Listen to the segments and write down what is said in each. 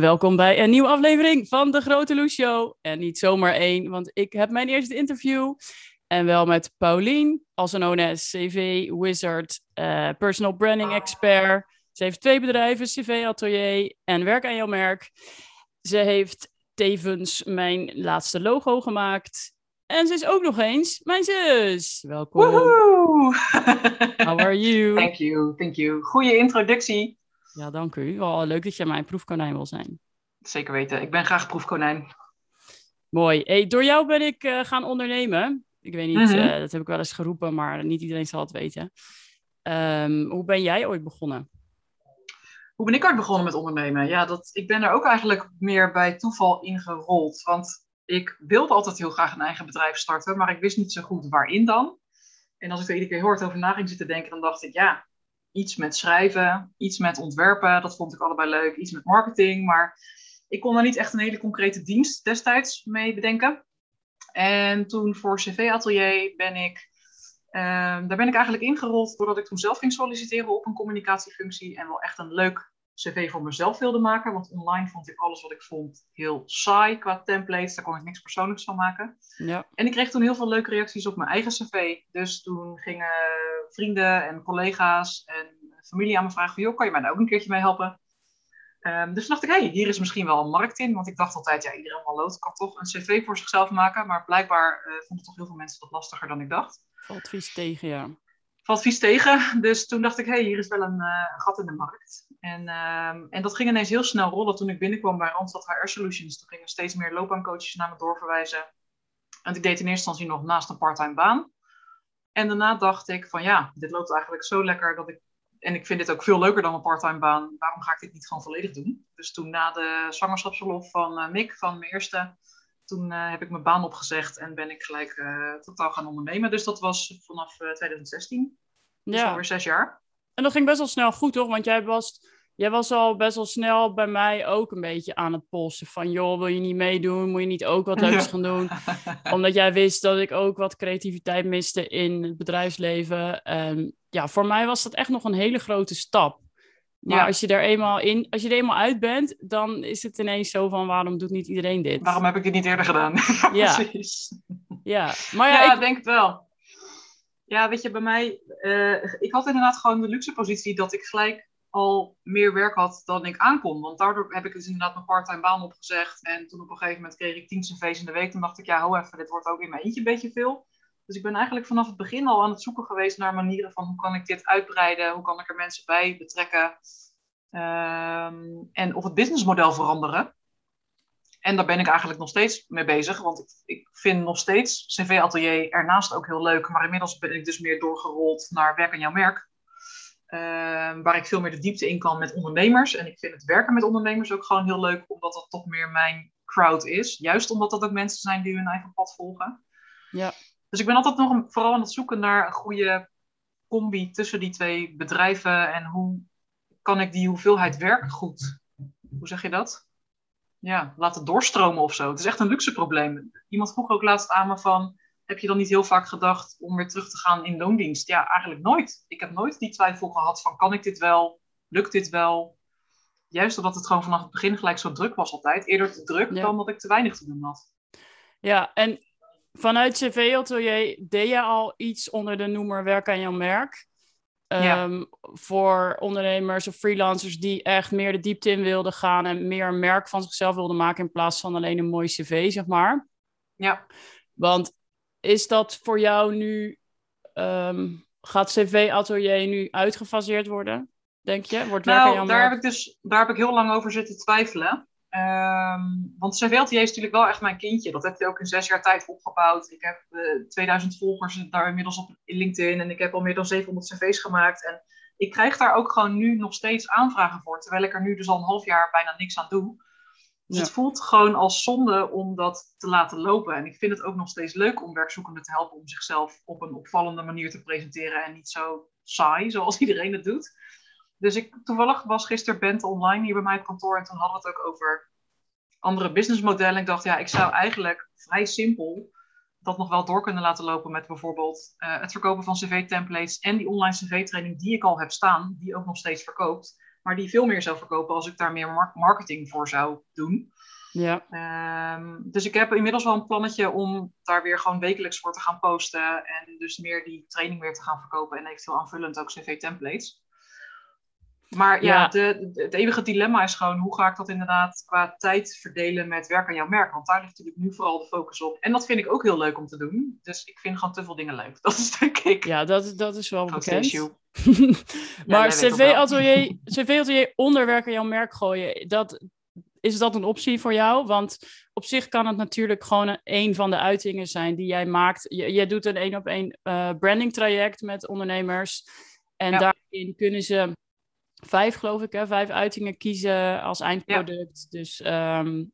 Welkom bij een nieuwe aflevering van de Grote Loes Show. En niet zomaar één, want ik heb mijn eerste interview. En wel met Paulien, also known as CV Wizard, eh, personal branding expert. Ze heeft twee bedrijven, CV Atelier en werk aan jouw merk. Ze heeft tevens mijn laatste logo gemaakt. En ze is ook nog eens mijn zus. Welkom. Woehoe! How are you? Thank you, thank you. Goeie introductie. Ja, dank u. Wel leuk dat jij mijn proefkonijn wil zijn. Zeker weten, ik ben graag proefkonijn. Mooi. Hey, door jou ben ik eh, gaan ondernemen. Ik weet niet, Mhm. eh, dat heb ik wel eens geroepen, maar niet iedereen zal het weten. Ehm, hoe ben jij ooit begonnen? Hoe ben ik ooit begonnen met ondernemen? Ja, dat, ik ben er ook eigenlijk meer bij toeval in gerold. Want ik wilde altijd heel graag een eigen bedrijf starten, maar ik wist niet zo goed waarin dan. En als ik er iedere keer hoort over na ging zitten denken, dan dacht ik, ja, iets met schrijven, iets met ontwerpen, dat vond ik allebei leuk. Iets met marketing, maar ik kon daar niet echt een hele concrete dienst destijds mee bedenken. En toen voor CV Atelier ben ik, ehm, daar ben ik eigenlijk ingerold doordat ik toen zelf ging solliciteren op een communicatiefunctie en wel echt een leuk cv voor mezelf wilde maken. Want online vond ik alles wat ik vond heel saai qua templates. Daar kon ik niks persoonlijks van maken. Ja. En ik kreeg toen heel veel leuke reacties op mijn eigen cv. Dus toen gingen vrienden en collega's en familie aan me vragen van... joh, kan je mij daar ook een keertje mee helpen? Ehm, dus dacht ik, hé, hey, hier is misschien wel een markt in. Want ik dacht altijd, ja, iedereen lood kan toch een cv voor zichzelf maken. Maar blijkbaar eh, vonden toch heel veel mensen dat lastiger dan ik dacht Valt vies tegen, ja. Valt vies tegen. Dus toen dacht ik, hé, hey, hier is wel een eh, gat in de markt. En, ehm, en dat ging ineens heel snel rollen toen ik binnenkwam bij Randstad HR Solutions. Toen gingen steeds meer loopbaancoaches naar me doorverwijzen. En ik deed in eerste instantie nog naast een parttime baan. En daarna dacht ik van ja, dit loopt eigenlijk zo lekker dat ik... En ik vind dit ook veel leuker dan een parttime baan. Waarom ga ik dit niet gewoon volledig doen? Dus toen na de zwangerschapsverlof van eh, Mick, van mijn eerste... Toen eh, heb ik mijn baan opgezegd en ben ik gelijk eh, totaal gaan ondernemen. Dus dat was vanaf eh, 2016. Dus Ja, alweer zes jaar. en dat ging best wel snel goed, toch? Want jij was, jij was al best wel snel bij mij ook een beetje aan het polsen. Van, joh, wil je niet meedoen? Moet je niet ook wat leuks gaan doen? Omdat jij wist dat ik ook wat creativiteit miste in het bedrijfsleven. En ja, voor mij was dat echt nog een hele grote stap. Maar Ja. als je er eenmaal in, als je er eenmaal uit bent, dan is het ineens zo van waarom doet niet iedereen dit? Waarom heb ik dit niet eerder gedaan? Ja. precies. Ja, maar ja, Ja, ik, denk het wel. Ja, weet je, bij mij, eh, ik had inderdaad gewoon de luxe positie dat ik gelijk al meer werk had dan ik aankon. Want daardoor heb ik dus inderdaad mijn parttime baan opgezegd. En toen op een gegeven moment kreeg ik 10 cv's in de week. Toen dacht ik, ja, ho even, dit wordt ook in mijn eentje een beetje veel. Dus ik ben eigenlijk vanaf het begin al aan het zoeken geweest naar manieren van hoe kan ik dit uitbreiden? Hoe kan ik er mensen bij betrekken? Ehm, en of het businessmodel veranderen. En daar ben ik eigenlijk nog steeds mee bezig. Want ik, ik vind nog steeds CV-atelier ernaast ook heel leuk. Maar inmiddels ben ik dus meer doorgerold naar werk aan jouw merk. Ehm, waar ik veel meer de diepte in kan met ondernemers. En ik vind het werken met ondernemers ook gewoon heel leuk. Omdat dat toch meer mijn crowd is. Juist omdat dat ook mensen zijn die hun eigen pad volgen. ja, Dus ik ben altijd nog een- vooral aan het zoeken naar een goede combi tussen die twee bedrijven. En hoe kan ik die hoeveelheid werk goed, hoe zeg je dat? Ja, laten doorstromen of zo. Het is echt een luxe probleem. Iemand vroeg ook laatst aan me van, heb je dan niet heel vaak gedacht om weer terug te gaan in loondienst? Ja, eigenlijk nooit. Ik heb nooit die twijfel gehad van, kan ik dit wel? Lukt dit wel? Juist omdat het gewoon vanaf het begin gelijk zo druk was altijd. Eerder te druk Ja. dan dat ik te weinig te doen had. ja, en vanuit CV Atelier deed je al iets onder de noemer werk aan jouw merk. Ja. Ehm, Voor ondernemers of freelancers die echt meer de diepte in wilden gaan en meer een merk van zichzelf wilden maken in plaats van alleen een mooi cv, zeg maar. Ja. Want is dat voor jou nu, ehm, gaat CV Atelier nu uitgefaseerd worden, denk je? Wordt werk aan jouw Nou, daar merk? heb, ik dus, daar heb ik heel lang over zitten twijfelen. Ehm, want CVLTA is natuurlijk wel echt mijn kindje. Dat heb je ook in zes jaar tijd opgebouwd. Ik heb eh 2000 volgers daar inmiddels op in LinkedIn. En ik heb al meer dan 700 cv's gemaakt. En ik krijg daar ook gewoon nu nog steeds aanvragen voor. Terwijl ik er nu dus al een half jaar bijna niks aan doe. Dus Ja. het voelt gewoon als zonde om dat te laten lopen. En ik vind het ook nog steeds leuk om werkzoekenden te helpen om zichzelf op een opvallende manier te presenteren. En niet zo saai, zoals iedereen het doet. Dus ik, toevallig was gisteren Bent online hier bij mij op kantoor. En toen hadden we het ook over andere businessmodellen. Ik dacht, ja, ik zou eigenlijk vrij simpel dat nog wel door kunnen laten lopen met bijvoorbeeld eh, het verkopen van cv-templates en die online cv-training die ik al heb staan, die ook nog steeds verkoopt. maar die veel meer zou verkopen als ik daar meer marketing voor zou doen. Ja. Ehm, dus ik heb inmiddels wel een plannetje om daar weer gewoon wekelijks voor te gaan posten. En dus meer die training weer te gaan verkopen. En eventueel aanvullend ook cv-templates. Maar ja, De, het eeuwige dilemma is gewoon hoe ga ik dat inderdaad qua tijd verdelen met werk aan jouw merk. Want daar ligt natuurlijk nu vooral de focus op. En dat vind ik ook heel leuk om te doen. Dus ik vind gewoon te veel dingen leuk. Dat is denk ik. Ja, dat, dat is wel bekend. maar cv-atelier CV onder werk aan jouw merk gooien, dat, is dat een optie voor jou? Want op zich kan het natuurlijk gewoon een van de uitingen zijn die jij maakt. Je, jij doet een één op één uh, branding traject met ondernemers. En daarin kunnen ze vijf, geloof ik, hè, vijf uitingen kiezen als eindproduct. Dus um,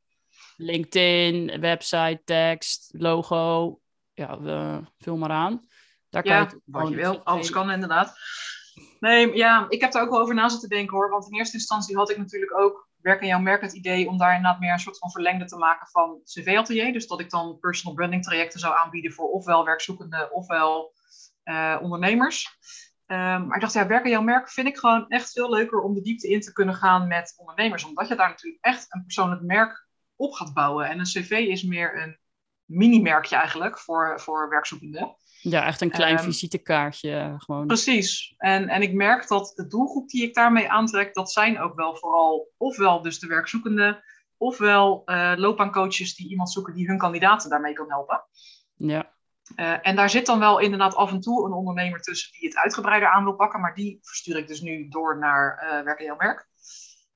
LinkedIn, website, tekst, logo. Ja, uh, vul maar aan. Daar kan je wat je wil. Alles kan inderdaad. Nee, ja, ik heb er ook wel over na zitten denken hoor. Want in eerste instantie had ik natuurlijk ook werk aan jouw merk het idee om daar inderdaad meer een soort van verlengde te maken van CV-atelier. Dus dat ik dan personal branding trajecten zou aanbieden voor ofwel werkzoekenden ofwel uh, ondernemers. Um, maar ik dacht, ja, werk aan jouw merk vind ik gewoon echt veel leuker om de diepte in te kunnen gaan met ondernemers. Omdat je daar natuurlijk echt een persoonlijk merk op gaat bouwen. En een cv is meer een mini-merkje eigenlijk voor, voor werkzoekenden. Ja, echt een klein um, visitekaartje eh, gewoon. Precies. En, en ik merk dat de doelgroep die ik daarmee aantrek, dat zijn ook wel vooral ofwel dus de werkzoekenden, ofwel uh, loopbaancoaches die iemand zoeken die hun kandidaten daarmee kan helpen. Uh, en daar zit dan wel inderdaad af en toe een ondernemer tussen die het uitgebreider aan wil pakken, maar die verstuur ik dus nu door naar Werk in jouw merk.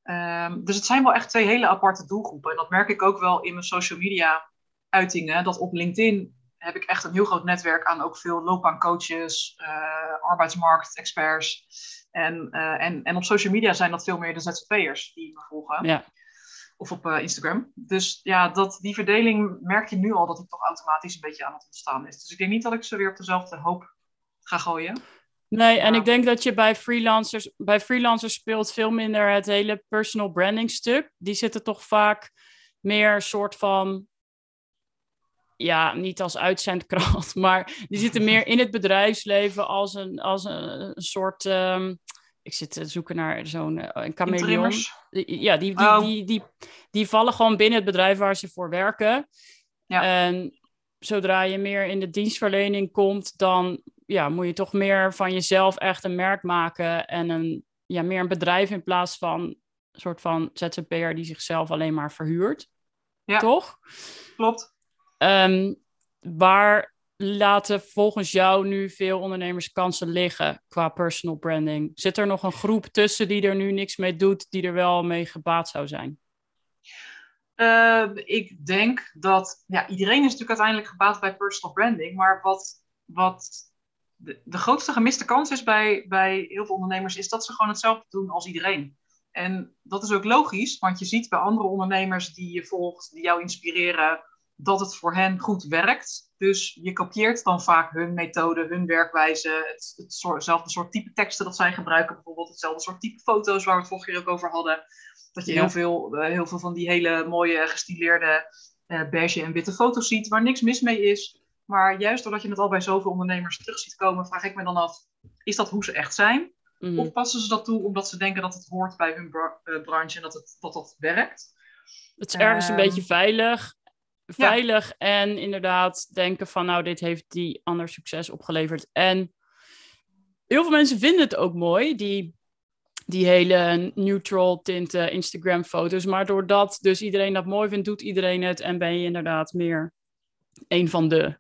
Um, dus het zijn wel echt twee hele aparte doelgroepen. En dat merk ik ook wel in mijn social media uitingen. Dat op LinkedIn heb ik echt een heel groot netwerk aan ook veel loopbaancoaches, uh, arbeidsmarktexperts. En, uh, en, en op social media zijn dat veel meer de ZZP'ers die me volgen. Ja. Of op uh, Instagram. Dus ja, dat, die verdeling merk je nu al dat die toch automatisch een beetje aan het ontstaan is. Dus ik denk niet dat ik ze weer op dezelfde hoop ga gooien. Nee, en ik denk dat je bij freelancers, bij freelancers speelt veel minder het hele personal branding stuk. Die zitten toch vaak meer soort van ja, niet als uitzendkrant, maar die zitten meer in het bedrijfsleven als een, als een, een soort. Um, ik zit te zoeken naar zo'n uh, een chameleon. Ja, die, die, oh. die, die, die, vallen gewoon binnen het bedrijf waar ze voor werken. Ja. En zodra je meer in de dienstverlening komt, dan ja, moet je toch meer van jezelf echt een merk maken en een, ja, meer een bedrijf in plaats van een soort van ZZP'er die zichzelf alleen maar verhuurt. Ja. Toch? Klopt. Um, waar laten volgens jou nu veel ondernemers kansen liggen qua personal branding? Zit er nog een groep tussen die er nu niks mee doet, die er wel mee gebaat zou zijn? Uh, ik denk dat ja, iedereen is natuurlijk uiteindelijk gebaat bij personal branding, maar wat, wat de, de grootste gemiste kans is bij, bij heel veel ondernemers, is dat ze gewoon hetzelfde doen als iedereen. En dat is ook logisch, want je ziet bij andere ondernemers die je volgt, die jou inspireren, dat het voor hen goed werkt. Dus je kopieert dan vaak hun methode, hun werkwijze, het, hetzelfde soort type teksten dat zij gebruiken, bijvoorbeeld hetzelfde soort type foto's waar we het vorige keer ook over hadden. Dat je heel, veel, uh, heel veel van die hele mooie gestileerde uh, beige en witte foto's ziet, waar niks mis mee is. Maar juist doordat je het al bij zoveel ondernemers terug ziet komen, vraag ik me dan af, is dat hoe ze echt zijn? Mm. Of passen ze dat toe omdat ze denken dat het hoort bij hun uh, branche en dat, het, dat dat werkt? Het is ergens een beetje veilig veilig en inderdaad denken van nou, dit heeft die ander succes opgeleverd. En heel veel mensen vinden het ook mooi, die, die hele neutral tinten Instagram foto's. Maar doordat dus iedereen dat mooi vindt, doet iedereen het en ben je inderdaad meer een van de.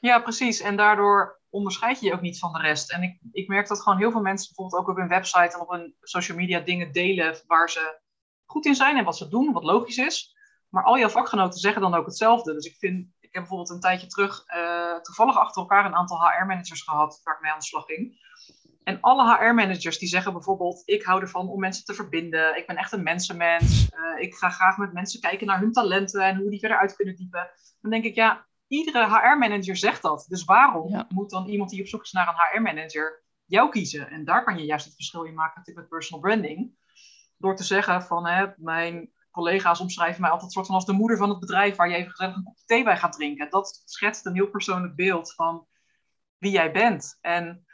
Ja, precies. En daardoor onderscheid je je ook niet van de rest. En ik, ik merk dat gewoon heel veel mensen bijvoorbeeld ook op hun website en op hun social media dingen delen waar ze goed in zijn en wat ze doen, wat logisch is. Maar al jouw vakgenoten zeggen dan ook hetzelfde. Dus ik vind, ik heb bijvoorbeeld een tijdje terug uh, toevallig achter elkaar een aantal HR-managers gehad waar ik mee aan de slag ging. En alle HR-managers die zeggen bijvoorbeeld: Ik hou ervan om mensen te verbinden. Ik ben echt een mensenmens. Uh, ik ga graag met mensen kijken naar hun talenten en hoe die verder uit kunnen diepen. Dan denk ik, ja, iedere HR-manager zegt dat. Dus waarom moet dan iemand die op zoek is naar een HR-manager jou kiezen? En daar kan je juist het verschil in maken met personal branding. Door te zeggen: van hè, mijn collega's omschrijven mij altijd soort van als de moeder van het bedrijf waar je even gezellig een kopje thee bij gaat drinken. Dat schetst een heel persoonlijk beeld van wie jij bent. En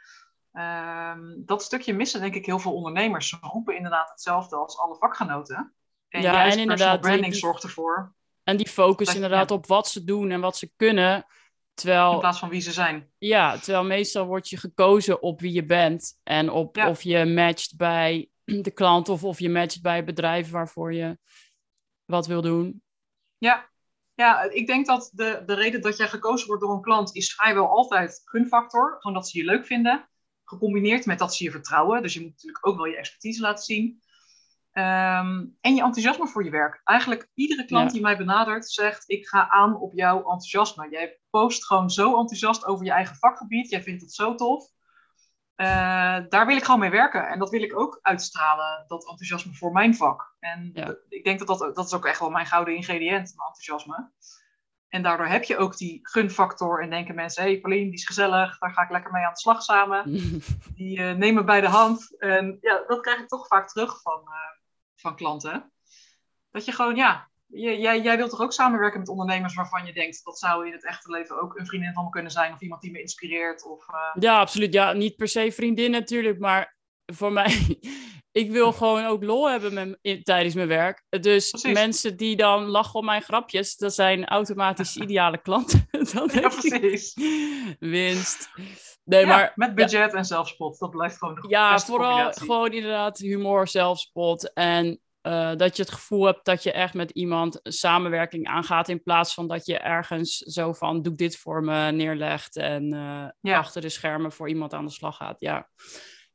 Ehm, dat stukje missen denk ik heel veel ondernemers. Ze roepen inderdaad hetzelfde als alle vakgenoten. En ja, en inderdaad, branding zorgt ervoor. En die focus inderdaad op wat ze doen en wat ze kunnen. Terwijl, in plaats van wie ze zijn. Ja, terwijl meestal word je gekozen op wie je bent. En op of je matcht bij de klant of of je matcht bij het bedrijf waarvoor je wat wil doen. Ja, ja ik denk dat de, de reden dat jij gekozen wordt door een klant is vrijwel altijd gunfactor. Gewoon dat ze je leuk vinden. Gecombineerd met dat ze je vertrouwen. Dus je moet natuurlijk ook wel je expertise laten zien. Ehm, en je enthousiasme voor je werk. Eigenlijk iedere klant die mij benadert zegt: Ik ga aan op jouw enthousiasme. Jij post gewoon zo enthousiast over je eigen vakgebied. Jij vindt het zo tof. Uh, daar wil ik gewoon mee werken. En dat wil ik ook uitstralen, dat enthousiasme voor mijn vak. En ik denk dat, dat dat is ook echt wel mijn gouden ingrediënt, mijn enthousiasme. En daardoor heb je ook die gunfactor en denken mensen, hé hey, Pauline, die is gezellig, daar ga ik lekker mee aan de slag samen. die uh, nemen bij de hand. En ja, dat krijg ik toch vaak terug van, uh, van klanten. Dat je gewoon, ja, jij, jij wilt toch ook samenwerken met ondernemers waarvan je denkt, dat zou in het echte leven ook een vriendin van me kunnen zijn of iemand die me inspireert? Of, uh... Ja, absoluut. Ja, niet per se vriendin natuurlijk, maar voor mij, ik wil gewoon ook lol hebben met, tijdens mijn werk. Dus mensen die dan lachen om mijn grapjes, dat zijn automatisch ideale klanten. dan ja, precies. Winst. Nee, maar, met budget en zelfspot, dat blijft gewoon de Ja, vooral gewoon inderdaad humor, zelfspot en uh, dat je het gevoel hebt dat je echt met iemand samenwerking aangaat. In plaats van dat je ergens zo van doe dit voor me neerlegt. En uh, achter de schermen voor iemand aan de slag gaat. Ja.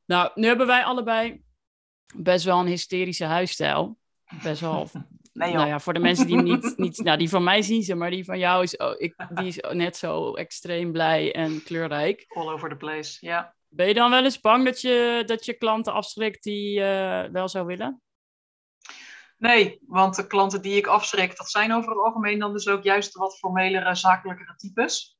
Nou, nu hebben wij allebei best wel een hysterische huisstijl. Best wel. Nee, nou ja, voor de mensen die niet, niet nou, die van mij zien ze, maar die van jou is, oh, ik, die is net zo extreem blij en kleurrijk. All over the place, ja. Ben je dan wel eens bang dat je, dat je klanten afschrikt die uh, wel zou willen? Nee, want de klanten die ik afschrik, dat zijn over het algemeen dan dus ook juist de wat formelere, zakelijkere types.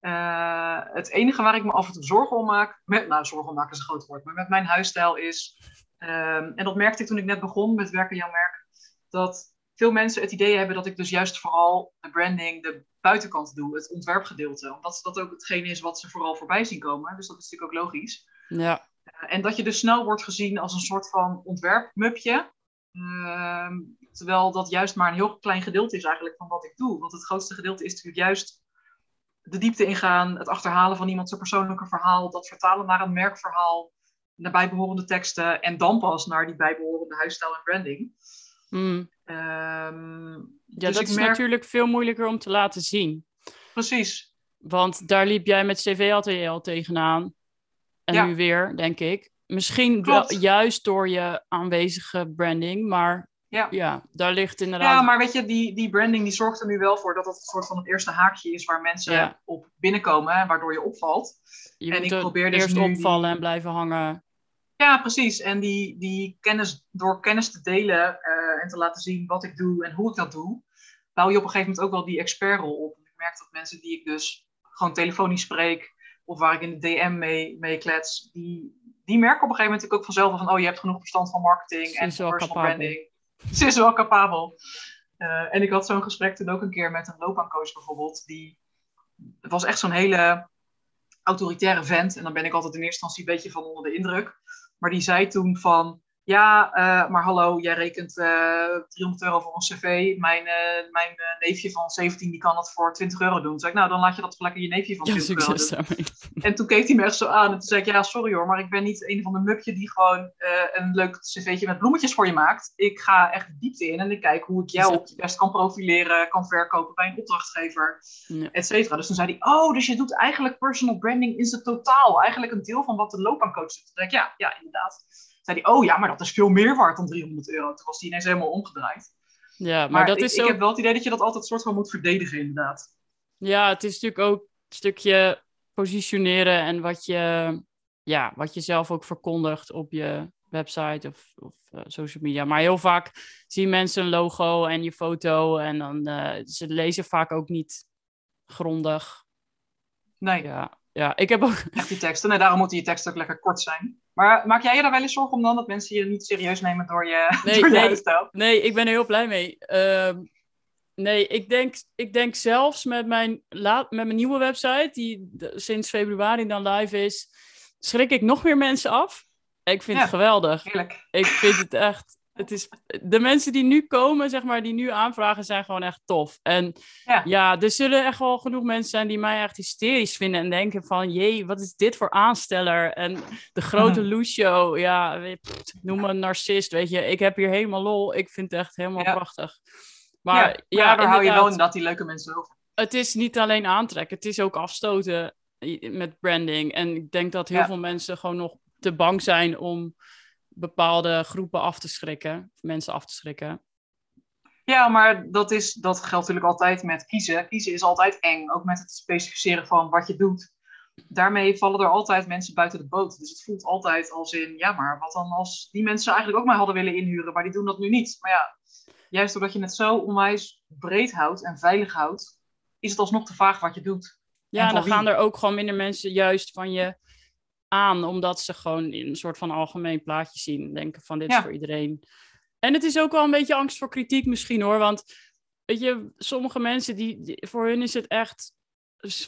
Uh, het enige waar ik me af en toe zorgen om maak, met, nou zorgen om maken is een groot woord, maar met mijn huisstijl is, um, en dat merkte ik toen ik net begon met werken jouw merk, dat veel mensen het idee hebben dat ik dus juist vooral de branding, de buitenkant doe, het ontwerpgedeelte. Omdat dat ook hetgeen is wat ze vooral voorbij zien komen. Dus dat is natuurlijk ook logisch. Ja. Uh, en dat je dus snel wordt gezien als een soort van ontwerpmupje. Ehm, terwijl dat juist maar een heel klein gedeelte is eigenlijk van wat ik doe. Want het grootste gedeelte is natuurlijk juist de diepte ingaan, het achterhalen van iemand zijn persoonlijke verhaal, dat vertalen naar een merkverhaal, naar bijbehorende teksten en dan pas naar die bijbehorende huisstijl en branding. Mm. Um, ja, dus dat is natuurlijk veel moeilijker om te laten zien. Precies. Want daar liep jij met CV Atelier al tegenaan. En nu weer, denk ik. Misschien wel, juist door je aanwezige branding, maar ja. ja, daar ligt inderdaad... Ja, maar weet je, die, die branding die zorgt er nu wel voor dat het een soort van het eerste haakje is waar mensen op binnenkomen, waardoor je opvalt. Je en moet ik probeer dus eerst nu opvallen en blijven hangen. Ja, precies. En die, die kennis, door kennis te delen uh, en te laten zien wat ik doe en hoe ik dat doe, bouw je op een gegeven moment ook wel die expertrol op. Ik merk dat mensen die ik dus gewoon telefonisch spreek, of waar ik in de DM mee, mee klets, die, die merken op een gegeven moment ook vanzelf van, oh, je hebt genoeg verstand van marketing en personal capabel. branding. Ze is wel capabel. Uh, en ik had zo'n gesprek toen ook een keer met een loopbaancoach bijvoorbeeld. Die, het was echt zo'n hele autoritaire vent. En dan ben ik altijd in eerste instantie een beetje van onder de indruk. Maar die zei toen van, ja, uh, maar hallo, jij rekent uh, eh, 300 euro voor een cv. Mijn, uh, mijn neefje van 17 die kan dat voor 20 euro doen. Toen zei ik, nou, dan laat je dat lekker je neefje van 20 ja, euro doen. En toen keek hij me echt zo aan. En toen zei ik, ja, sorry hoor, maar ik ben niet een van de mupje die gewoon een leuk cv'tje met bloemetjes voor je maakt. Ik ga echt diepte in en ik kijk hoe ik jou het best kan profileren, kan verkopen bij een opdrachtgever, ja. et cetera. Dus toen zei hij, oh, dus je doet eigenlijk personal branding in zijn totaal. Eigenlijk een deel van wat de loopbaancoach doet. Toen zei ik, ja, ja, inderdaad zei hij, oh ja, maar dat is veel meer waard dan 300 euro. Toen was hij ineens helemaal omgedraaid. Ja, maar, dat ik, is ik heb wel het idee dat je dat altijd soort van moet verdedigen, inderdaad. Ja, het is natuurlijk ook een stukje positioneren en wat je, ja, wat je zelf ook verkondigt op je website of, of uh, social media. Maar heel vaak zien mensen een logo en je foto en dan uh, ze lezen vaak ook niet grondig. Nee. Ja, ja ik heb ook... Echt die teksten. Nee, daarom moeten je teksten ook lekker kort zijn. Maar maak jij je daar wel eens zorgen om dan dat mensen je niet serieus nemen door je, nee, door nee, Nee, ik ben er heel blij mee. Uh, nee, ik denk, ik denk zelfs met mijn, laat, met mijn nieuwe website, die sinds februari dan live is, schrik ik nog meer mensen af. Ik vind Ja, het geweldig. Heerlijk. Ik vind het echt. Het is, de mensen die nu komen, zeg maar, die nu aanvragen, zijn gewoon echt tof. En Ja. ja, er zullen echt wel genoeg mensen zijn die mij echt hysterisch vinden en denken van, jee, wat is dit voor aansteller? En de grote Lucio, ja, pff, noem me een narcist, weet je. Ik heb hier helemaal lol. Ik vind het echt helemaal Ja. prachtig. Maar ja, ja, daardoor hou je wel inderdaad inderdaad die leuke mensen over. het is niet alleen aantrekken, het is ook afstoten met branding. En ik denk dat heel veel mensen gewoon nog te bang zijn om bepaalde groepen af te schrikken, mensen af te schrikken. Ja, maar dat, is, dat geldt natuurlijk altijd met kiezen. Kiezen is altijd eng, ook met het specificeren van wat je doet. Daarmee vallen er altijd mensen buiten de boot. Dus het voelt altijd als in, ja, maar wat dan als die mensen eigenlijk ook mij hadden willen inhuren, maar die doen dat nu niet. Maar ja, juist doordat je het zo onwijs breed houdt en veilig houdt, is het alsnog te vaag wat je doet. Ja, dan gaan er ook gewoon minder mensen juist van je aan, omdat ze gewoon in een soort van algemeen plaatje zien. Denken van dit is voor iedereen. En het is ook wel een beetje angst voor kritiek misschien hoor, want weet je, sommige mensen, die, die- voor hun is het echt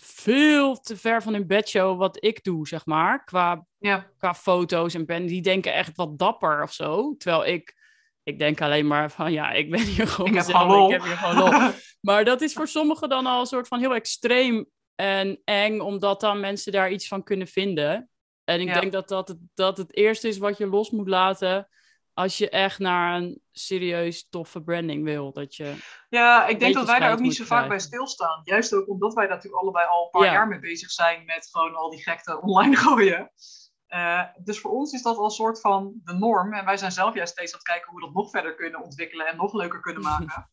veel te ver van hun bedshow wat ik doe, zeg maar, qua Ja, qua foto's en ben, die denken echt wat dapper of zo. Terwijl ik, ik denk alleen maar van ja, ik ben hier gewoon ik heb. Ik heb hier gewoon lol. Maar dat is voor sommigen dan al een soort van heel extreem en eng, omdat dan mensen daar iets van kunnen vinden. En ik Ja. denk dat dat het, dat het eerste is wat je los moet laten als je echt naar een serieus toffe branding wil. Dat je, Ja, ik denk dat wij daar ook niet zo vaak bij stilstaan. Juist ook omdat wij natuurlijk allebei al een paar Ja. jaar mee bezig zijn met gewoon al die gekte online gooien. Eh, dus voor ons is dat al een soort van de norm. En wij zijn zelf juist steeds aan het kijken hoe we dat nog verder kunnen ontwikkelen en nog leuker kunnen maken.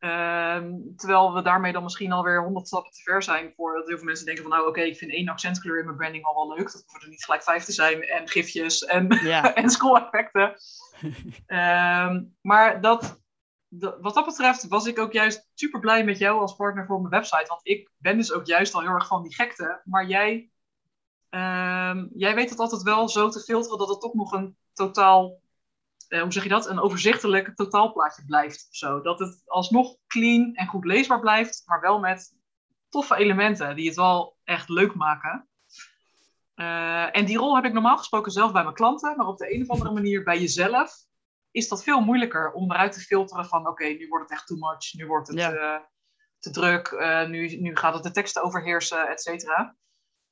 Ehm, terwijl we daarmee dan misschien alweer honderd stappen te ver zijn. Voor dat heel veel mensen denken van nou oké, ik vind één accentkleur in mijn branding al wel leuk. Dat hoeven er niet gelijk vijf te zijn. En gifjes en ja, en schooleffecten. Ehm, maar dat, dat- wat dat betreft was ik ook juist super blij met jou als partner voor mijn website. Want ik ben dus ook juist al heel erg van die gekte. Maar jij, ehm, jij weet het altijd wel zo te filteren dat het toch nog een totaal, eh, hoe zeg je dat? Een overzichtelijk totaalplaatje blijft. Of zo. Dat het alsnog clean en goed leesbaar blijft, maar wel met toffe elementen die het wel echt leuk maken. Eh, en die rol heb ik normaal gesproken zelf bij mijn klanten, maar op de een of andere manier bij jezelf is dat veel moeilijker om eruit te filteren van oké, nu wordt het echt too much, nu wordt het Ja. eh, te druk, nu, nu gaat het de teksten overheersen, et cetera.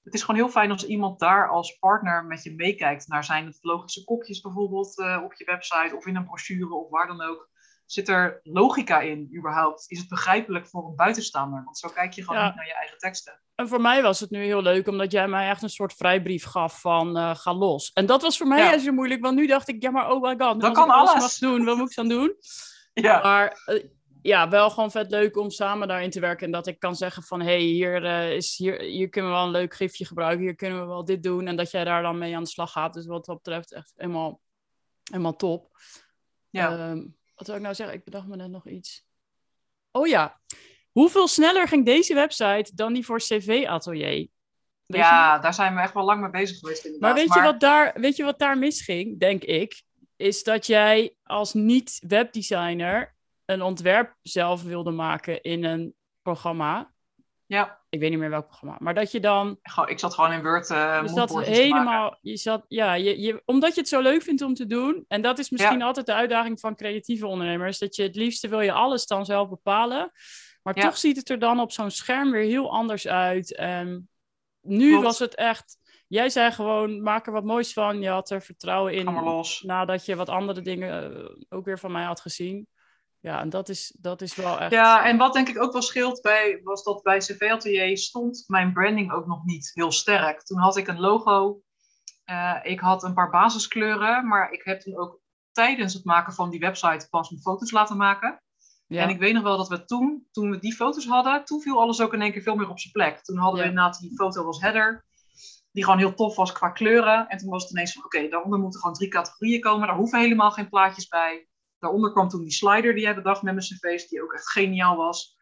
Het is gewoon heel fijn als iemand daar als partner met je meekijkt naar zijn het logische kopjes bijvoorbeeld eh, op je website of in een brochure of waar dan ook. Zit er logica in überhaupt? Is het begrijpelijk voor een buitenstaander? Want zo kijk je gewoon Ja. niet naar je eigen teksten. En voor mij was het nu heel leuk, omdat jij mij echt een soort vrijbrief gaf van eh, ga los. En dat was voor mij Ja. zo moeilijk, want nu dacht ik, ja maar oh my god, Dat als kan alles. mag doen, wat moet ik dan doen? Ja, Maar eh, ja, wel gewoon vet leuk om samen daarin te werken en dat ik kan zeggen van, hé, hey, hier, eh, is, hier, hier kunnen we wel een leuk gifje gebruiken, hier kunnen we wel dit doen en dat jij daar dan mee aan de slag gaat. Dus wat dat betreft echt helemaal, helemaal top. ja. Ehm, wat wil ik nou zeggen? Ik bedacht me net nog iets. Oh ja, hoeveel sneller ging deze website dan die voor CV Atelier? Weet je ja daar zijn we echt wel lang mee bezig geweest inderdaad. Maar weet, Je wat daar, weet je wat daar misging, denk ik? Is dat jij als niet-webdesigner een ontwerp zelf wilde maken in een programma. Ja, Ik weet niet meer welk programma. Maar dat je dan. ik zat gewoon in Word uh, Dus dat helemaal. Je zat, ja, je, je, omdat je het zo leuk vindt om te doen. En dat is misschien Ja. altijd de uitdaging van creatieve ondernemers. Dat je het liefste wil je alles dan zelf bepalen. Maar Ja. toch ziet het er dan op zo'n scherm weer heel anders uit. En nu Klopt. was het echt. Jij zei gewoon, maak er wat moois van. Je had er vertrouwen in. Nadat je wat andere dingen eh, ook weer van mij had gezien. Ja, en dat is, dat is wel echt... Ja, en wat denk ik ook wel scheelt bij, was dat bij CV Atelier stond mijn branding ook nog niet heel sterk. Toen had ik een logo, eh, ik had een paar basiskleuren, maar ik heb toen ook tijdens het maken van die website pas mijn foto's laten maken. ja. En ik weet nog wel dat we toen, toen we die foto's hadden, toen viel alles ook in één keer veel meer op zijn plek. Toen hadden Ja. we inderdaad die foto als header, die gewoon heel tof was qua kleuren. En toen was het ineens van, oké, daaronder moeten gewoon drie categorieën komen. Daar hoeven helemaal geen plaatjes bij. Daaronder kwam toen die slider die jij bedacht met mijn cv's, die ook echt geniaal was.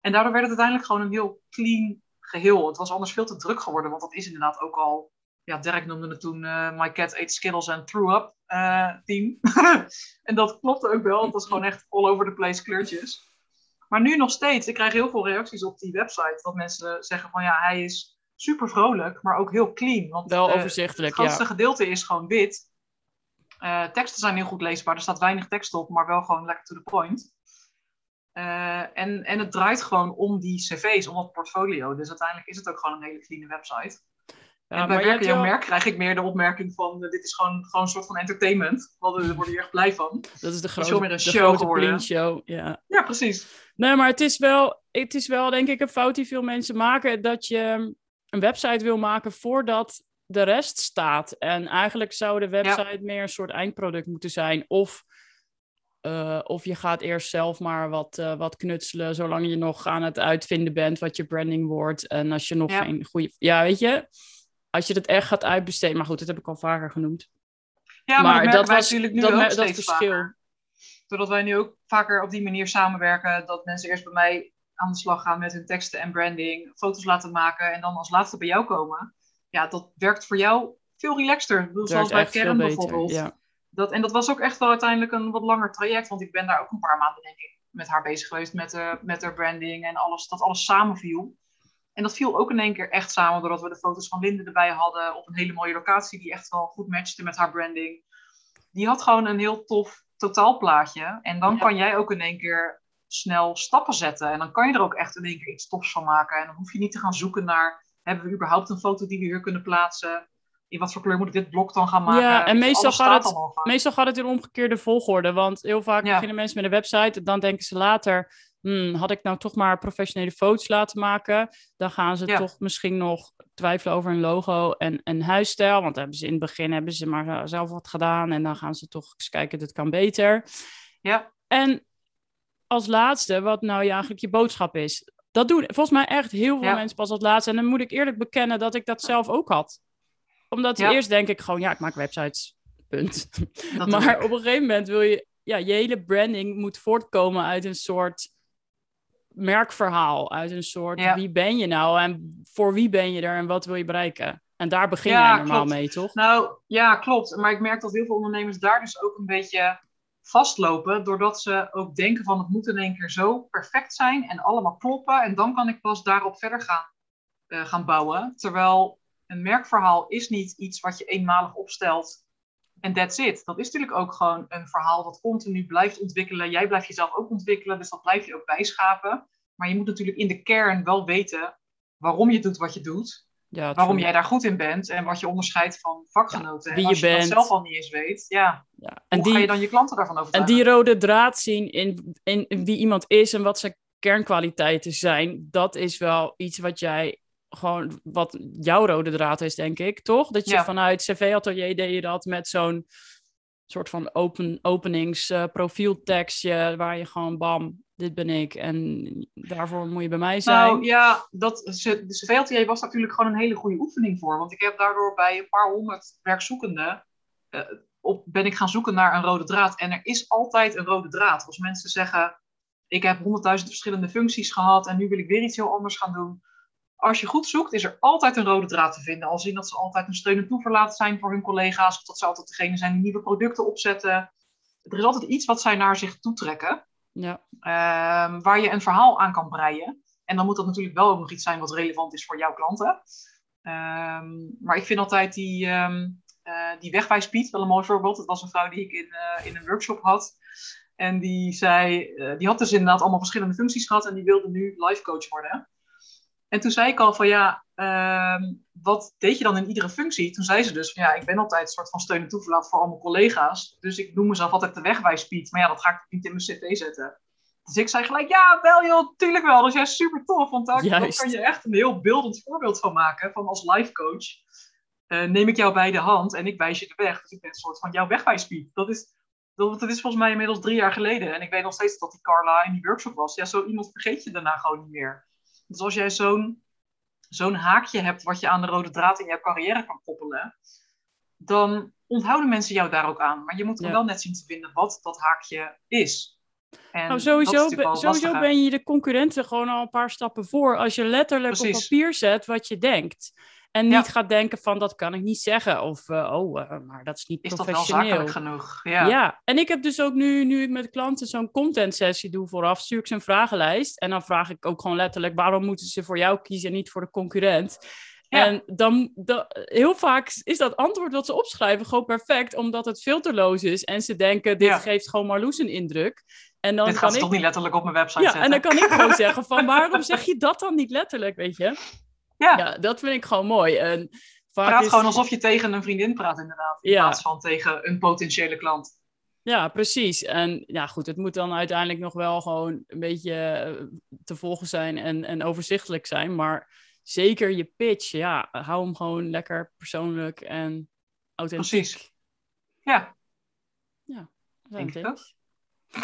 En daardoor werd het uiteindelijk gewoon een heel clean geheel. Het was anders veel te druk geworden, want dat is inderdaad ook al... Ja, Dirk noemde het toen eh, My Cat Ate Skittles and Threw Up eh, team. en dat klopte ook wel. Het was gewoon echt all over the place kleurtjes. Maar nu nog steeds, ik krijg heel veel reacties op die website. Dat mensen zeggen van ja, hij is super vrolijk, maar ook heel clean. Want Wel eh, overzichtelijk, het grootste ja. gedeelte is gewoon wit. Eh, teksten zijn heel goed leesbaar. Er staat weinig tekst op, maar wel gewoon lekker to the point. Eh, en, en het draait gewoon om die cv's, om het portfolio. Dus uiteindelijk is het ook gewoon een hele clean website. Ja, en bij Jouw wel- Merk krijg ik meer de opmerking van... eh, dit is gewoon, gewoon een soort van entertainment. Want Daar word je erg blij van. Dat is de is grote, veel meer een de show grote geworden. Show. Ja. Ja, precies. Nee, maar het is, wel, het is wel, denk ik, een fout die veel mensen maken. Dat je een website wil maken voordat de rest staat. En eigenlijk zou de website meer een soort eindproduct moeten zijn. Of, eh, of je gaat eerst zelf maar wat, eh, wat knutselen, zolang je nog aan het uitvinden bent wat je branding wordt. En als je nog Ja. geen goede... Ja, weet je, als je het echt gaat uitbesteden. Maar goed, dat heb ik al vaker genoemd. Ja, maar, maar dat dat was natuurlijk nu dat, ook dat verschil. vaker. Doordat wij nu ook vaker op die manier samenwerken. Dat mensen eerst bij mij aan de slag gaan met hun teksten en branding. Foto's laten maken en dan als laatste bij jou komen. Ja, dat werkt voor jou veel relaxter. Ik bedoel, Het zoals bij Kern beter. bijvoorbeeld. Ja. Dat, en dat was ook echt wel uiteindelijk een wat langer traject. Want ik ben daar ook een paar maanden, denk ik, met haar bezig geweest. Met, de, met haar branding en alles. Dat alles samenviel. En dat viel ook in één keer echt samen. Doordat we de foto's van Linde erbij hadden. Op een hele mooie locatie. Die echt wel goed matchte met haar branding. Die had gewoon een heel tof totaalplaatje. En dan Ja. kan jij ook in één keer snel stappen zetten. En dan kan je er ook echt in één keer iets tofs van maken. En dan hoef je niet te gaan zoeken naar... Hebben we überhaupt een foto die we hier kunnen plaatsen? In wat voor kleur moet ik dit blok dan gaan maken? Ja, en meestal gaat het-. Meestal gaat het in omgekeerde volgorde, want heel vaak Ja. beginnen mensen met een website en dan denken ze later, hmm, had ik nou toch maar professionele foto's laten maken? Dan gaan ze Ja. toch misschien nog twijfelen over een logo en een huisstijl, want hebben ze in het begin hebben ze maar zelf wat gedaan en dan gaan ze toch eens kijken, dit kan beter. Ja, En als laatste, wat nou ja, eigenlijk je boodschap is. Dat doen volgens mij echt heel veel Ja. mensen pas als laatste. En dan moet ik eerlijk bekennen dat ik dat zelf ook had. Omdat Ja. eerst denk ik gewoon, ja, ik maak websites. Punt. dat maar op een gegeven moment wil je, ja, je hele branding moet voortkomen uit een soort merkverhaal. Uit een soort, Ja. wie ben je nou en voor wie ben je er en wat wil je bereiken? En daar begin jij normaal klopt. mee, toch? Nou, ja, klopt. Maar ik merk dat heel veel ondernemers daar dus ook een beetje vastlopen. Doordat ze ook denken van het moet in één keer zo perfect zijn en allemaal kloppen. En dan kan ik pas daarop verder gaan, eh, gaan bouwen. Terwijl een merkverhaal is niet iets wat je eenmalig opstelt en that's it. Dat is natuurlijk ook gewoon een verhaal dat continu blijft ontwikkelen. Jij blijft jezelf ook ontwikkelen, dus dat blijf je ook bijschapen. Maar je moet natuurlijk in de kern wel weten waarom je doet wat je doet Ja, waarom true. jij daar goed in bent en wat je onderscheidt van vakgenoten. wie en als je je, bent. dat zelf al niet eens weet, ja, Ja. hoe En ga je die, dan je klanten daarvan En overtuigen? die rode draad zien in, in, in wie iemand is en wat zijn kernkwaliteiten zijn, dat is wel iets wat jij gewoon, wat jouw rode draad is, denk ik, toch? Dat je vanuit CV-atelier deed je dat met zo'n soort van open, openings eh, profieltekstje, waar je gewoon bam, dit ben ik en daarvoor moet je bij mij zijn. Nou ja, dat, de CVLTA was natuurlijk gewoon een hele goede oefening voor. Want ik heb daardoor bij een paar honderd werkzoekenden, eh, op, ben ik gaan zoeken naar een rode draad. En er is altijd een rode draad. Als mensen zeggen, ik heb honderdduizend verschillende functies gehad en nu wil ik weer iets heel anders gaan doen. Als je goed zoekt, is er altijd een rode draad te vinden. Al zien dat ze altijd een steun en toeverlaat zijn voor hun collega's. Of dat ze altijd degene zijn die nieuwe producten opzetten. Er is altijd iets wat zij naar zich toetrekken. Ja. Ehm, waar je een verhaal aan kan breien. En dan moet dat natuurlijk wel ook nog iets zijn wat relevant is voor jouw klanten. Ehm, maar ik vind altijd die, ehm eh die wegwijspiet wel een mooi voorbeeld. Dat was een vrouw die ik in, eh, in een workshop had. En die zei, eh, die had dus inderdaad allemaal verschillende functies gehad en die wilde nu life coach worden. En toen zei ik al van ja, ehm, wat deed je dan in iedere functie? Toen zei ze dus van ja, ik ben altijd een soort van steun en toeverlaat voor al mijn collega's. Dus ik noem mezelf altijd de wegwijspiet. Maar ja, dat ga ik niet in mijn cv zetten. Dus ik zei gelijk, ja, wel joh, tuurlijk wel. Dat is juist super tof, want daar, kan je echt een heel beeldend voorbeeld van maken. Van als life coach eh, neem ik jou bij de hand en ik wijs je de weg. Dus ik ben een soort van jouw wegwijspiet. Dat is, dat, dat is volgens mij inmiddels drie jaar geleden. En ik weet nog steeds dat die Carla in die workshop was. Ja, zo iemand vergeet je daarna gewoon niet meer. Dus als jij zo'n zo'n haakje hebt wat je aan de rode draad in jouw carrière kan koppelen, dan onthouden mensen jou daar ook aan. Maar je moet Ja. wel net zien te vinden wat dat haakje is. En Nou, sowieso, sowieso ben je de concurrenten gewoon al een paar stappen voor. Als je letterlijk op papier zet wat je denkt. En Ja. niet gaat denken van dat kan ik niet zeggen. Of eh, oh, eh, maar dat is niet Is dat wel professioneel. zakelijk genoeg? ja. Ja. en ik heb dus ook nu, nu ik met klanten zo'n content sessie doe vooraf, stuur ik ze een vragenlijst. En dan vraag ik ook gewoon letterlijk waarom moeten ze voor jou kiezen en niet voor de concurrent. En dan, heel vaak is dat antwoord wat ze opschrijven gewoon perfect, omdat het filterloos is. En ze denken, dit geeft gewoon Marloes een indruk. En dan dit kan gaat ik... toch niet letterlijk op mijn website ja, zetten? en dan kan ik gewoon zeggen van, waarom zeg je dat dan niet letterlijk, weet je? Ja. ja dat vind ik gewoon mooi. En vaak praat is... gewoon alsof je tegen een vriendin praat inderdaad, in Ja. plaats van tegen een potentiële klant. Ja, precies. En ja, goed, het moet dan uiteindelijk nog wel gewoon een beetje eh, te volgen zijn en, en overzichtelijk zijn. Maar zeker je pitch, ja, hou hem gewoon lekker persoonlijk en authentiek. Precies. Ja, Ja, we Denk ik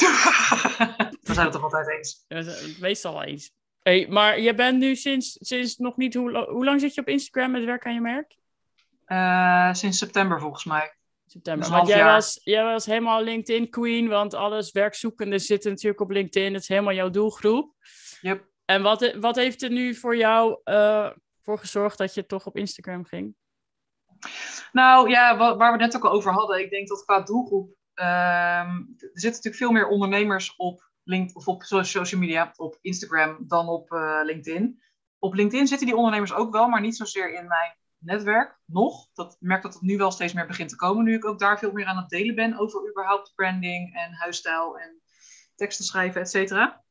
we zijn het toch altijd eens. We zijn het meestal wel eens. Hey, maar je bent nu sinds, sinds nog niet... Hoe, hoe lang zit je op Instagram met werk aan je merk? Eh, sinds september volgens mij. September. Dus Want jij jaar. was, jij was helemaal LinkedIn queen, want alles werkzoekenden zitten natuurlijk op LinkedIn. Dat is helemaal jouw doelgroep. Yep. En wat, wat heeft er nu voor jou eh, voor gezorgd dat je toch op Instagram ging? Nou ja, wa- waar we het net ook al over hadden. Ik denk dat qua doelgroep. ehm, er zitten natuurlijk veel meer ondernemers op LinkedIn of op so- social media, op Instagram, dan op eh, LinkedIn. Op LinkedIn zitten die ondernemers ook wel, maar niet zozeer in mijn netwerk. Nog. Dat merk dat het nu wel steeds meer begint te komen. Nu ik ook daar veel meer aan het delen ben over überhaupt branding en huisstijl en teksten schrijven, et cetera.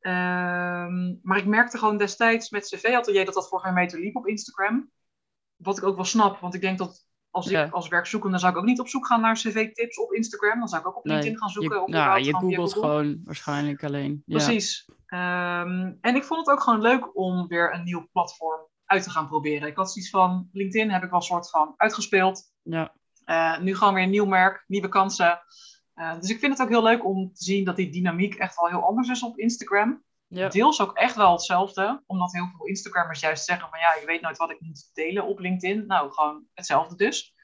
Ehm, maar ik merkte gewoon destijds met CV-atelier dat dat voor geen meter liep op Instagram. Wat ik ook wel snap, want ik denk dat als Ja. ik als werkzoekende zou ik ook niet op zoek gaan naar cv-tips op Instagram. Dan zou ik ook op Nee, LinkedIn gaan zoeken. Je, of nou, je googelt Google. gewoon waarschijnlijk alleen. Ja. Precies. Ehm, en ik vond het ook gewoon leuk om weer een nieuw platform uit te gaan proberen. Ik had zoiets van, LinkedIn heb ik wel een soort van uitgespeeld. Ja. Eh, nu gewoon weer een nieuw merk, nieuwe kansen. Eh, dus ik vind het ook heel leuk om te zien dat die dynamiek echt wel heel anders is op Instagram. Ja. Deels ook echt wel hetzelfde, omdat heel veel Instagrammers juist zeggen van ja, ik weet nooit wat ik moet delen op LinkedIn. Nou, gewoon hetzelfde dus.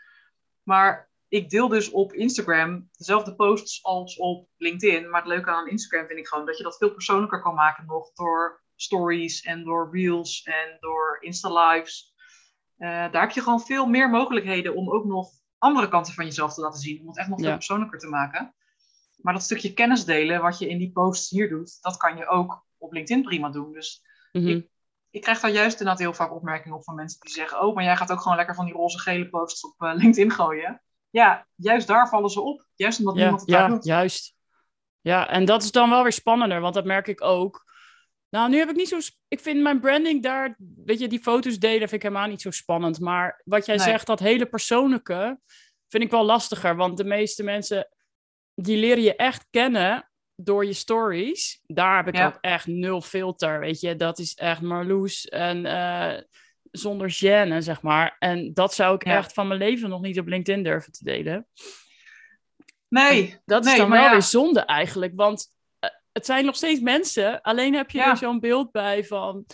Maar ik deel dus op Instagram dezelfde posts als op LinkedIn. Maar het leuke aan Instagram vind ik gewoon dat je dat veel persoonlijker kan maken nog door stories en door reels en door Insta-lives. Eh, daar heb je gewoon veel meer mogelijkheden om ook nog andere kanten van jezelf te laten zien. Om het echt nog veel Ja. persoonlijker te maken. Maar dat stukje kennis delen, wat je in die posts hier doet, dat kan je ook op LinkedIn prima doen. Dus Mhm. ik krijg daar juist inderdaad heel vaak opmerkingen op van mensen die zeggen: Oh, maar jij gaat ook gewoon lekker van die roze gele posts op eh, LinkedIn gooien. Ja, juist daar vallen ze op. Juist omdat Ja, niemand het daar ja doet. juist. Ja, en dat is dan wel weer spannender, want dat merk ik ook. Nou, nu heb ik niet zo. Ik vind mijn branding daar, weet je, die foto's delen vind ik helemaal niet zo spannend. Maar wat jij Nee. zegt, dat hele persoonlijke, vind ik wel lastiger. Want de meeste mensen, die leren je echt kennen door je stories. Daar heb ik Ja. ook echt nul filter, weet je. Dat is echt Marloes en eh, zonder gêne, zeg maar. En dat zou ik Ja. echt van mijn leven nog niet op LinkedIn durven te delen. Nee, Dat is dan maar wel ja. weer zonde eigenlijk, want eh, het zijn nog steeds mensen. Alleen heb je er zo'n beeld bij van,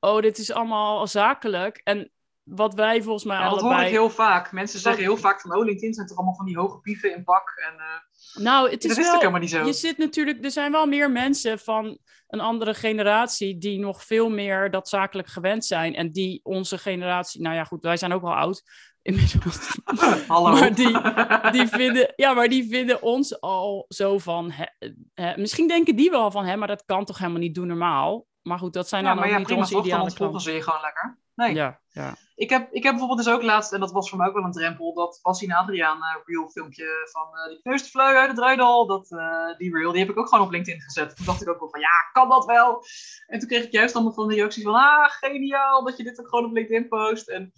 oh, dit is allemaal zakelijk. En wat wij volgens mij Ja, dat allebei... hoor ik heel vaak. Mensen zeggen heel vaak van, oh, LinkedIn zijn toch allemaal van die hoge pieven in pak. En, eh, Nou, het dat is wel... ook helemaal niet zo. Je zit natuurlijk, er zijn wel meer mensen van een andere generatie die nog veel meer dat zakelijk gewend zijn. En die onze generatie, nou ja, goed, wij zijn ook wel oud inmiddels. Hallo. Maar die, die vinden, ja, maar die vinden ons al zo van. hè, hè, misschien denken die wel van, hè, maar dat kan toch helemaal niet doen normaal. Maar goed, dat zijn ja, dan ook ja, niet prima onze toch, dan ze je gewoon lekker. Nee. Ja, ja. Ik, heb, ik heb bijvoorbeeld dus ook laatst, en dat was voor mij ook wel een drempel, dat Bassie en Adriaan eh, reel filmpje van eh die de fleu uit het druidal, dat, eh, die reel, die heb ik ook gewoon op LinkedIn gezet. Toen dacht ik ook wel van, ja, kan dat wel? En toen kreeg ik juist allemaal van de reacties van, ah, geniaal dat je dit ook gewoon op LinkedIn post. En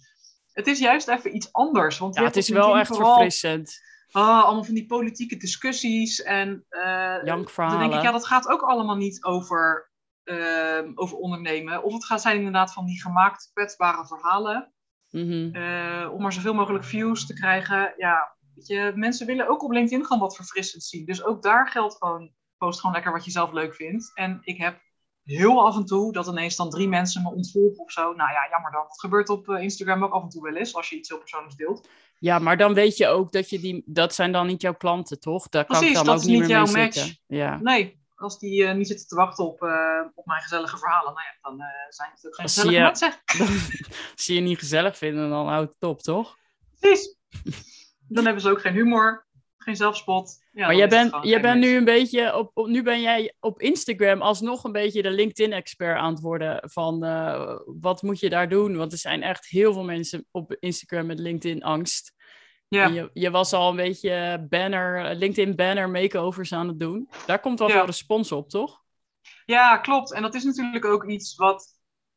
het is juist even iets anders. Want ja, het is wel echt vooral, verfrissend. ah, allemaal van die politieke discussies en eh, dan Jankverhalen. denk ik, ja, dat gaat ook allemaal niet over, ehm, over ondernemen. Of het gaat zijn inderdaad van die gemaakt kwetsbare verhalen. Mhm. eh, om maar zoveel mogelijk views te krijgen. Ja, weet je, mensen willen ook op LinkedIn gewoon wat verfrissend zien. Dus ook daar geldt gewoon, post gewoon lekker wat je zelf leuk vindt. En ik heb heel af en toe dat ineens dan drie mensen me ontvolgen of zo. Nou ja, jammer dan. Dat gebeurt op eh, Instagram ook af en toe wel eens, als je iets heel persoonlijks deelt. Ja, maar dan weet je ook dat je die, dat zijn dan niet jouw klanten, toch? Daar kan ik Precies, dan dat ook is niet meer mee jouw match. zitten. Ja. Nee, als die eh, niet zitten te wachten op, eh, op mijn gezellige verhalen, nou ja, dan eh, zijn het ook geen Als gezellige je- mensen. Als ze je niet gezellig vinden, dan houdt het op, toch? Precies. Dan hebben ze ook geen humor, geen zelfspot. Ja, maar jij bent, jij bent nu een beetje op, op, nu ben jij op Instagram alsnog een beetje de LinkedIn-expert aan het worden. Van wat moet je daar doen? Want er zijn echt heel veel mensen op Instagram met LinkedIn-angst. Ja. Je, je, was al een beetje banner, LinkedIn banner makeovers aan het doen. Daar komt wel veel respons op, toch? Ja, klopt. En dat is natuurlijk ook iets wat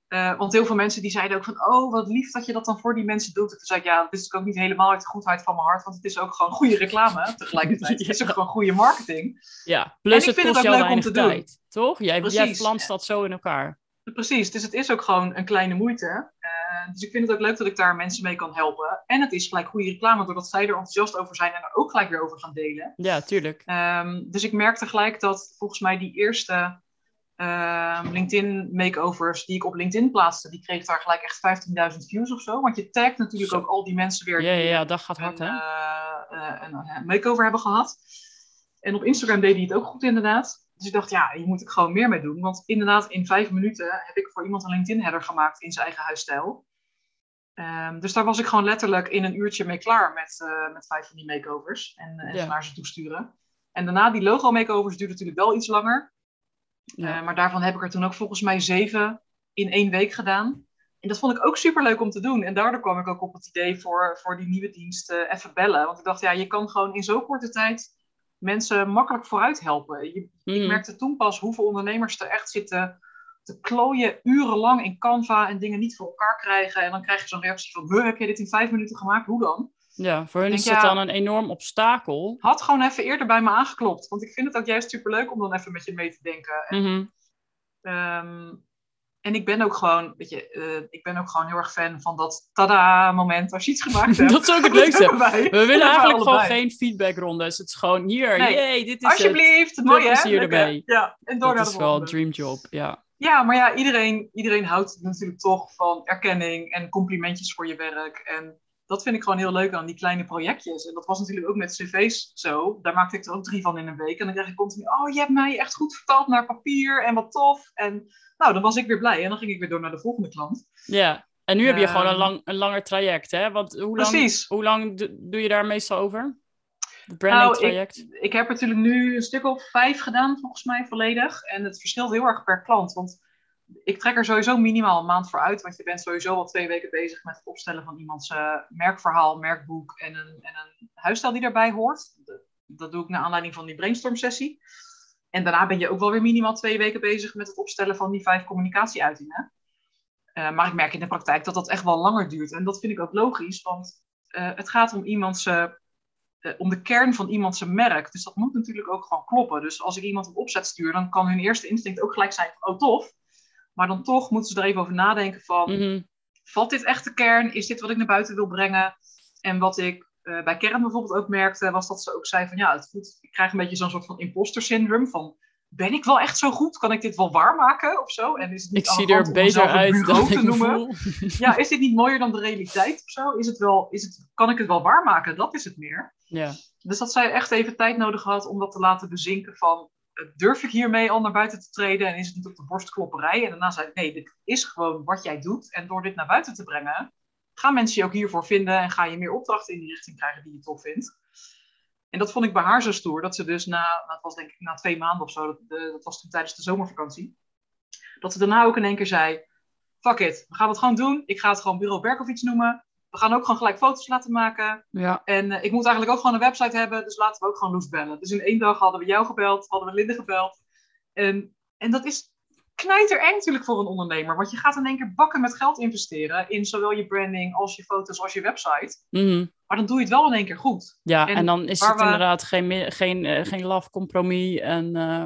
uh, want heel veel mensen die zeiden ook van, oh, wat lief dat je dat dan voor die mensen doet. En toen zei ik, ja, dat is ook niet helemaal uit de goedheid van mijn hart, want het is ook gewoon goede reclame tegelijkertijd. Het is ook gewoon goede marketing. Ja, plus en het kost het jou leuk om te tijd, doen. toch? Jij, jij flanst dat zo in elkaar. Precies, dus het is ook gewoon een kleine moeite. Uh, dus ik vind het ook leuk dat ik daar mensen mee kan helpen. En het is gelijk goede reclame, doordat zij er enthousiast over zijn en er ook gelijk weer over gaan delen. Ja, tuurlijk. Um, dus ik merkte gelijk dat volgens mij die eerste uh, LinkedIn makeovers die ik op LinkedIn plaatste, die kreeg daar gelijk echt 15.000 views of zo. Want je tagt natuurlijk ook al die mensen weer ja, ja, dat gaat hard, een, hè? Uh, een makeover hebben gehad. En op Instagram deed hij het ook goed inderdaad. Dus ik dacht, ja, hier moet ik gewoon meer mee doen. Want inderdaad, in vijf minuten heb ik voor iemand een LinkedIn-header gemaakt in zijn eigen huisstijl. Um, dus daar was ik gewoon letterlijk in een uurtje mee klaar met, uh, met vijf van die makeovers. En, en ja. naar ze toesturen. En daarna, die logo-makeovers duurde natuurlijk wel iets langer. Ja. Uh, maar daarvan heb ik er toen ook volgens mij zeven in één week gedaan. En dat vond ik ook super leuk om te doen. En daardoor kwam ik ook op het idee voor, voor die nieuwe dienst uh, even bellen. Want ik dacht, ja, je kan gewoon in zo'n korte tijd mensen makkelijk vooruit helpen. Je, mm. Ik merkte toen pas hoeveel ondernemers er echt zitten te klooien urenlang in Canva en dingen niet voor elkaar krijgen. En dan krijg je zo'n reactie van, heb je dit in vijf minuten gemaakt? Hoe dan? Ja, voor hun is dat dan een enorm obstakel. Had gewoon even eerder bij me aangeklopt. Want ik vind het ook juist superleuk om dan even met je mee te denken. En, mm -hmm. um, en ik ben ook gewoon, weet je, uh, ik ben ook gewoon heel erg fan van dat tada-moment als je iets gemaakt hebt. dat is ook het leukste. We willen eigenlijk gewoon geen feedbackrondes. Het is gewoon hier, nee. Yay, dit is Alsjeblieft, het. mooi hè? hier erbij. Ja, en door dat naar is wel een dreamjob, ja. Ja, maar ja, iedereen, iedereen houdt natuurlijk toch van erkenning en complimentjes voor je werk. En dat vind ik gewoon heel leuk aan die kleine projectjes. En dat was natuurlijk ook met cv's zo. Daar maakte ik er ook drie van in een week. En dan krijg ik continu, oh, je hebt mij echt goed vertaald naar papier en wat tof. En nou, dan was ik weer blij. En dan ging ik weer door naar de volgende klant. Ja, en nu heb je gewoon een, lang, een langer traject, hè? Want hoe lang, Precies. Hoe lang doe je daar meestal over? Het branding traject? Nou, ik, ik heb natuurlijk nu een stuk of vijf gedaan, volgens mij volledig. En het verschilt heel erg per klant. Want ik trek er sowieso minimaal een maand voor uit, want je bent sowieso al twee weken bezig met het opstellen van iemands uh, merkverhaal, merkboek en een, en een huisstijl die daarbij hoort. Dat, doe ik naar aanleiding van die brainstorm sessie. En daarna ben je ook wel weer minimaal twee weken bezig met het opstellen van die vijf communicatieuitingen. Uh, maar ik merk in de praktijk dat dat echt wel langer duurt. En dat vind ik ook logisch, want uh, het gaat om iemands om de kern van iemands merk. Dus dat moet natuurlijk ook gewoon kloppen. Dus als ik iemand op opzet stuur, dan kan hun eerste instinct ook gelijk zijn oh tof, maar dan toch moeten ze er even over nadenken van, mm-hmm. valt dit echt de kern? Is dit wat ik naar buiten wil brengen? En wat ik uh, bij Kern bijvoorbeeld ook merkte, was dat ze ook zei van, ja, het voelt, ik krijg een beetje zo'n soort van imposter syndrome van, ben ik wel echt zo goed? Kan ik dit wel waarmaken of zo? En is het niet ik zie er beter uit dan te noemen? ja, is dit niet mooier dan de realiteit of zo? Is het wel, is het, kan ik het wel waarmaken? Dat is het meer. Ja. Dus dat zij echt even tijd nodig had om dat te laten bezinken van durf ik hiermee al naar buiten te treden en is het niet op de borstklopperij? En daarna zei ik, nee, dit is gewoon wat jij doet. En door dit naar buiten te brengen, gaan mensen je ook hiervoor vinden en ga je meer opdrachten in die richting krijgen die je tof vindt. En dat vond ik bij haar zo stoer, dat ze dus na, dat was denk ik na twee maanden of zo, dat, dat was toen tijdens de zomervakantie, dat ze daarna ook in één keer zei, fuck it, we gaan het gewoon doen. Ik ga het gewoon Bureau Berkovic noemen we gaan ook gewoon gelijk foto's laten maken. Ja. En uh, ik moet eigenlijk ook gewoon een website hebben, dus laten we ook gewoon Loes bellen. Dus in één dag hadden we jou gebeld, hadden we Linde gebeld. En, en dat is knijter eng natuurlijk voor een ondernemer, want je gaat in één keer bakken met geld investeren in zowel je branding als je foto's als je website. Mm Maar dan doe je het wel in één keer goed. Ja, en, dan is het we... inderdaad geen, geen, uh, geen laf compromis. En, uh...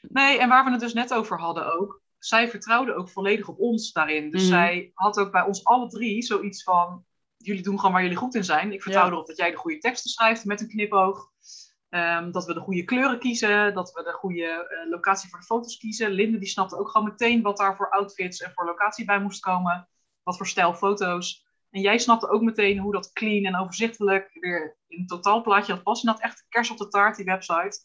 Nee, en waar we het dus net over hadden ook. Zij vertrouwde ook volledig op ons daarin. Dus mm zij had ook bij ons alle drie zoiets van: jullie doen gewoon waar jullie goed in zijn. Ik vertrouw erop dat jij de goede teksten schrijft met een knipoog. Um, dat we de goede kleuren kiezen, dat we de goede uh, locatie voor de foto's kiezen. Linde die snapte ook gewoon meteen wat daar voor outfits en voor locatie bij moest komen. Wat voor stijl foto's. En jij snapte ook meteen hoe dat clean en overzichtelijk weer in een totaalplaatje had passen. En dat echt kers op de taart, die website.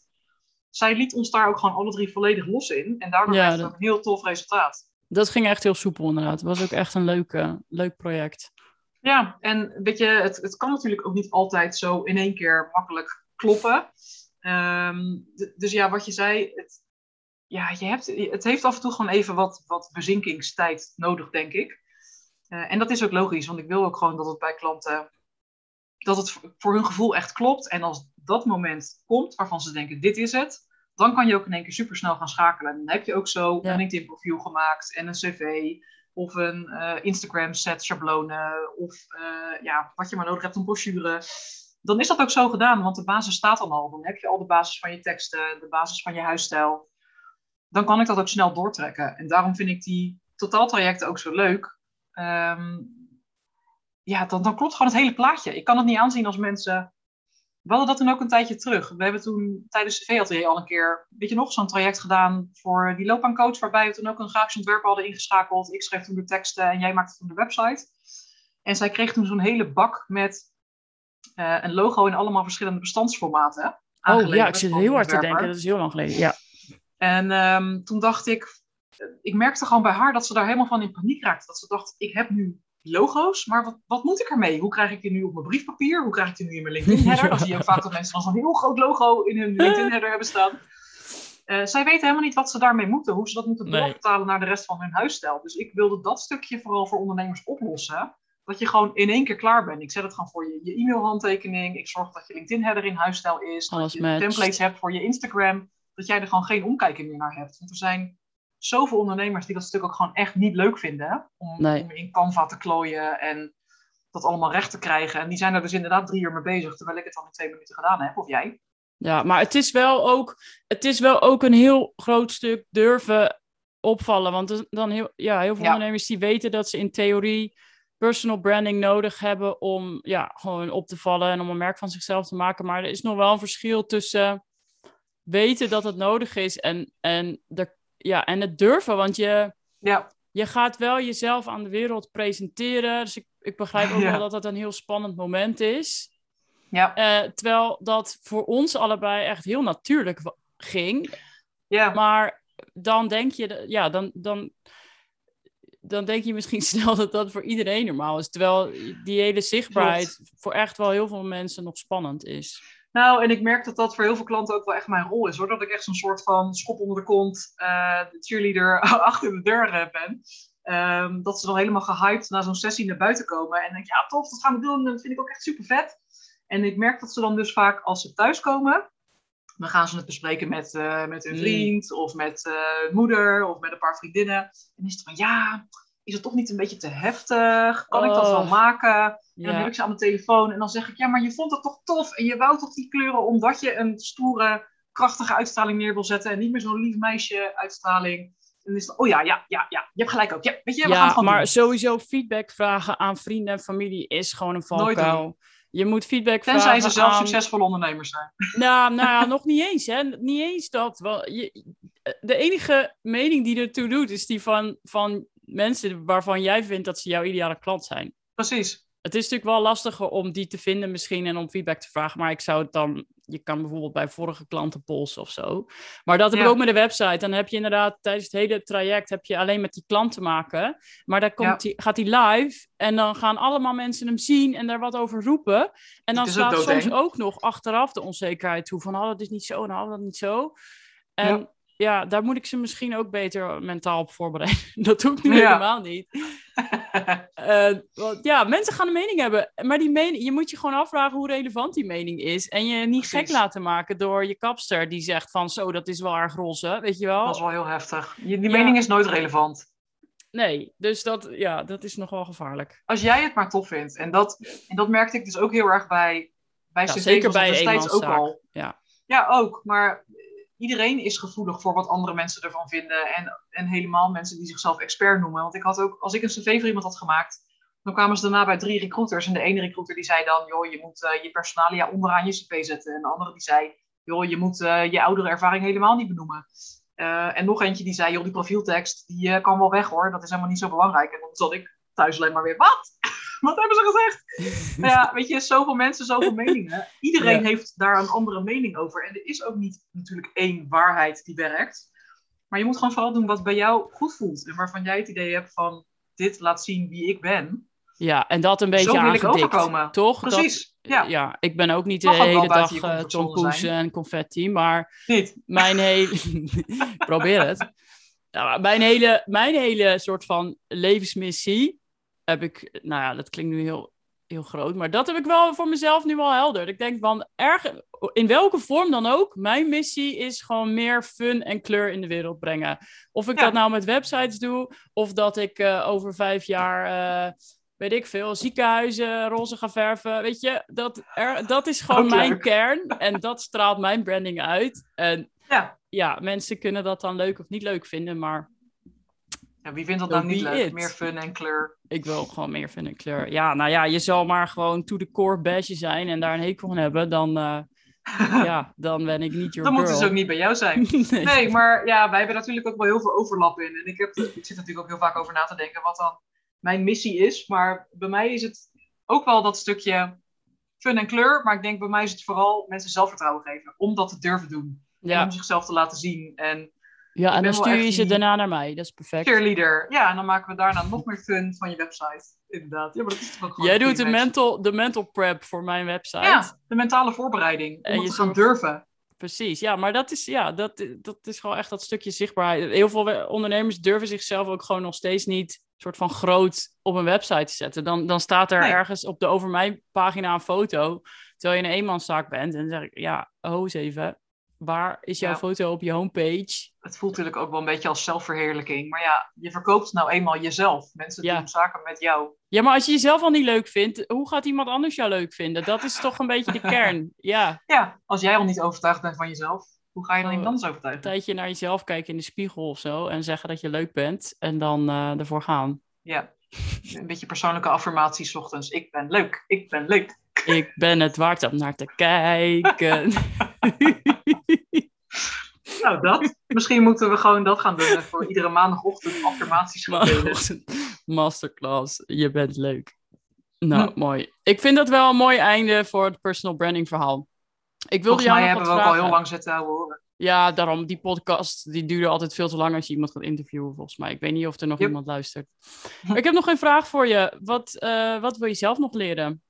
Zij liet ons daar ook gewoon alle drie volledig los in. En daardoor ja, werd het dat... een heel tof resultaat. Dat ging echt heel soepel inderdaad. Het was ook echt een leuk, leuk project. Ja, en weet je, het, het kan natuurlijk ook niet altijd zo in één keer makkelijk kloppen. Ehm, dus ja, wat je zei, het, ja, je hebt, het heeft af en toe gewoon even wat, wat bezinkingstijd nodig, denk ik. Eh, en dat is ook logisch, want ik wil ook gewoon dat het bij klanten, dat het voor hun gevoel echt klopt. En als dat moment komt waarvan ze denken, dit is het, dan kan je ook in één keer super snel gaan schakelen. En dan heb je ook zo een LinkedIn profiel gemaakt en een cv of een uh, Instagram set schablonen of uh, ja, wat je maar nodig hebt, een brochure. Dan is dat ook zo gedaan, want de basis staat dan al. Dan heb je al de basis van je teksten, de basis van je huisstijl. Dan kan ik dat ook snel doortrekken. En daarom vind ik die totaaltrajecten ook zo leuk. Um, ja, dan, dan klopt gewoon het hele plaatje. Ik kan het niet aanzien als mensen we hadden dat toen ook een tijdje terug. We hebben toen tijdens de V-atelier al een keer, weet je nog, zo'n traject gedaan voor die loopbaancoach, waarbij we toen ook een grafisch ontwerper hadden ingeschakeld. Ik schreef toen de teksten en jij maakte toen de website. En zij kreeg toen zo'n hele bak met uh, een logo in allemaal verschillende bestandsformaten. Oh ja, ik zit heel hard te denken, dat is heel lang geleden, ja. En um, toen dacht ik, ik merkte gewoon bij haar dat ze daar helemaal van in paniek raakte. Dat ze dacht, ik heb nu logo's, maar wat, wat moet ik ermee? Hoe krijg ik die nu op mijn briefpapier? Hoe krijg ik die nu in mijn LinkedIn-header? Dan zie je ook vaak dat mensen dan zo'n heel groot logo in hun LinkedIn-header hebben staan. Uh, zij weten helemaal niet wat ze daarmee moeten, hoe ze dat moeten nee. naar de rest van hun huisstijl. Dus ik wilde dat stukje vooral voor ondernemers oplossen. Dat je gewoon in één keer klaar bent. Ik zet het gewoon voor je, je e-mailhandtekening. Ik zorg dat je LinkedIn-header in huisstijl is. Alles dat je templates hebt voor je Instagram. Dat jij er gewoon geen omkijken meer naar hebt. Want er zijn zoveel ondernemers die dat stuk ook gewoon echt niet leuk vinden. Om, om, in Canva te klooien en dat allemaal recht te krijgen. En die zijn er dus inderdaad drie uur mee bezig, terwijl ik het al in twee minuten gedaan heb. Of jij? Ja, maar het is wel ook, het is wel ook een heel groot stuk durven opvallen. Want dan heel, ja, heel veel ondernemers die weten dat ze in theorie personal branding nodig hebben om ja, gewoon op te vallen en om een merk van zichzelf te maken. Maar er is nog wel een verschil tussen weten dat het nodig is en, en er ja, en het durven, want je, ja. je gaat wel jezelf aan de wereld presenteren. Dus ik, ik begrijp ook wel dat dat een heel spannend moment is. Ja. Uh, terwijl dat voor ons allebei echt heel natuurlijk ging. Ja. Maar dan denk je, ja, dan, dan, dan denk je misschien snel dat dat voor iedereen normaal is. Terwijl die hele zichtbaarheid voor echt wel heel veel mensen nog spannend is. Nou, en ik merk dat dat voor heel veel klanten ook wel echt mijn rol is. Hoor. Dat ik echt zo'n soort van schop onder de kont, uh, de cheerleader achter de deur uh, ben. Um, dat ze dan helemaal gehyped naar zo'n sessie naar buiten komen. En denk ja tof, dat gaan we doen. Dat vind ik ook echt super vet. En ik merk dat ze dan dus vaak als ze thuiskomen, dan gaan ze het bespreken met, uh, met hun mm. vriend of met moeder of met een paar vriendinnen. En is het van ja, is het toch niet een beetje te heftig? Kan ik dat wel maken? En dan heb ik ze aan mijn telefoon en dan zeg ik, ja, maar je vond het toch tof en je wou toch die kleuren omdat je een stoere, krachtige uitstraling neer wil zetten en niet meer zo'n lief meisje uitstraling. En is het, oh ja, ja, ja, ja, je hebt gelijk ook. Ja, weet je, we ja, gaan maar doen. sowieso feedback vragen aan vrienden en familie is gewoon een valkuil. Je moet feedback Tenzij vragen ze zelf aan... succesvolle ondernemers zijn. Nou, nou ja, nog niet eens, hè. Niet eens dat. Wel, je, de enige mening die ertoe doet, is die van, van mensen waarvan jij vindt dat ze jouw ideale klant zijn. Precies. Het is natuurlijk wel lastiger om die te vinden misschien en om feedback te vragen. Maar ik zou het dan... Je kan bijvoorbeeld bij vorige klanten polsen of zo. Maar dat heb Ja. ik ook met de website. Dan heb je inderdaad tijdens het hele traject heb je alleen met die klant te maken. Maar dan komt die, gaat hij live en dan gaan allemaal mensen hem zien en daar wat over roepen. En dan staat soms ook nog achteraf de onzekerheid toe. Van, oh, dat is niet zo en oh, dat niet zo. En Ja. Ja. daar moet ik ze misschien ook beter mentaal op voorbereiden. Dat doe ik nu Ja. helemaal niet. Eh, want ja, mensen gaan een mening hebben. Maar die mening, je moet je gewoon afvragen hoe relevant die mening is. En je niet gek laten maken door je kapster die zegt van zo, dat is wel erg roze. Weet je wel? Dat is wel heel heftig. Je- Die Ja. mening is nooit relevant. Nee, dus dat, ja, dat is nogal gevaarlijk. Als jij het maar tof vindt. En dat, en dat merkte ik dus ook heel erg bij, bij Ja, zeker bij destijds ook al. Ja. Ja, ook. Maar iedereen is gevoelig voor wat andere mensen ervan vinden. En, en helemaal mensen die zichzelf expert noemen. Want ik had ook, als ik een cv voor iemand had gemaakt, dan kwamen ze daarna bij drie recruiters. En de ene recruiter die zei dan, joh, je moet eh, je personalia onderaan je cv zetten. En de andere die zei, joh, je moet eh, je oudere ervaring helemaal niet benoemen. Eh, en nog eentje die zei, joh, die profieltekst, die kan wel weg hoor. Dat is helemaal niet zo belangrijk. En dan zat ik thuis alleen maar weer, wat? wat hebben ze gezegd? Nou ja, weet je, zoveel mensen, zoveel meningen. Iedereen Ja. heeft daar een andere mening over. En er is ook niet natuurlijk één waarheid die werkt. Maar je moet gewoon vooral doen wat bij jou goed voelt. En waarvan jij het idee hebt van, dit laat zien wie ik ben. Ja, en dat een beetje Zo wil ik aangedikt, overkomen. toch? Precies, Dat, ja. ik ben ook niet de Mag hele dag eh, Tom Cruise en confetti, maar Niet. mijn hele... Probeer het. Nou, mijn, hele, mijn hele soort van levensmissie heb ik... Nou ja, dat klinkt nu heel, heel groot, maar dat heb ik wel voor mezelf nu al helder. Ik denk van, erg, in welke vorm dan ook, mijn missie is gewoon meer fun en kleur in de wereld brengen. Of ik Ja. dat nou met websites doe, of dat ik eh, over vijf jaar... eh, weet ik veel, ziekenhuizen roze ga verven. Weet je, dat, er, dat is gewoon Ook mijn leuk. kern. En dat straalt mijn branding uit. En Ja. ja, mensen kunnen dat dan leuk of niet leuk vinden, maar ja, wie vindt dat So nou niet leuk? it. Meer fun en kleur. ik wil gewoon meer vinden kleur. Ja, nou ja, je zal maar gewoon to the core badge zijn en daar een hekel aan hebben, dan, eh, ja, dan ben ik niet your Dan moeten ze ook niet bij jou zijn. nee. Nee, maar ja, wij hebben natuurlijk ook wel heel veel overlap in. En ik, heb, ik zit natuurlijk ook heel vaak over na te denken wat dan mijn missie is. Maar bij mij is het ook wel dat stukje fun en kleur. Maar ik denk bij mij is het vooral mensen zelfvertrouwen geven. Om dat te durven doen. En om zichzelf te laten zien. En ja en dan stuur je ze daarna naar mij. Dat is perfect. cheerleader. Ja, en dan maken we daarna nog meer fun van je website. Inderdaad. Ja, maar dat is toch gewoon Jij doet de mental, de mental prep voor mijn website. Ja, de mentale voorbereiding. Om En je te gaan durven. Precies, ja, maar dat is, ja, dat, dat is gewoon echt dat stukje zichtbaarheid. Heel veel ondernemers durven zichzelf ook gewoon nog steeds niet soort van groot op een website te zetten. Dan, dan staat er Nee. ergens op de over mij pagina een foto, terwijl je een eenmanszaak bent. En dan zeg ik, ja, ho eens even, waar is jouw Ja. foto op je homepage? het voelt natuurlijk ook wel een beetje als zelfverheerlijking. Maar ja, je verkoopt nou eenmaal jezelf. Mensen Ja. doen zaken met jou. Ja, maar als je jezelf al niet leuk vindt, hoe gaat iemand anders jou leuk vinden? Dat is toch een beetje de kern. Ja, Ja, als jij al niet overtuigd bent van jezelf, hoe ga je dan Oh, iemand anders een overtuigen? tijdje naar jezelf kijken in de spiegel of zo en zeggen dat je leuk bent en dan eh, ervoor gaan. Ja, een beetje persoonlijke affirmaties ochtends. Ik ben leuk, ik ben leuk. Ik ben het waard om naar te kijken. Nou, dat. Misschien moeten we gewoon dat gaan doen. en Voor iedere maandagochtend affirmaties. Maandagochtend Masterclass, je bent leuk. Nou, Hm. mooi. Ik vind dat wel een mooi einde voor het personal branding verhaal. Ik wilde Volgens jou nog hebben we wat ook al vragen. heel lang zitten houden horen. Ja, daarom, die podcast die duurde altijd veel te lang als je iemand gaat interviewen, volgens mij. Ik weet niet of er nog Yep. iemand luistert. Maar ik heb nog een vraag voor je. Wat, eh, wat wil je zelf nog leren?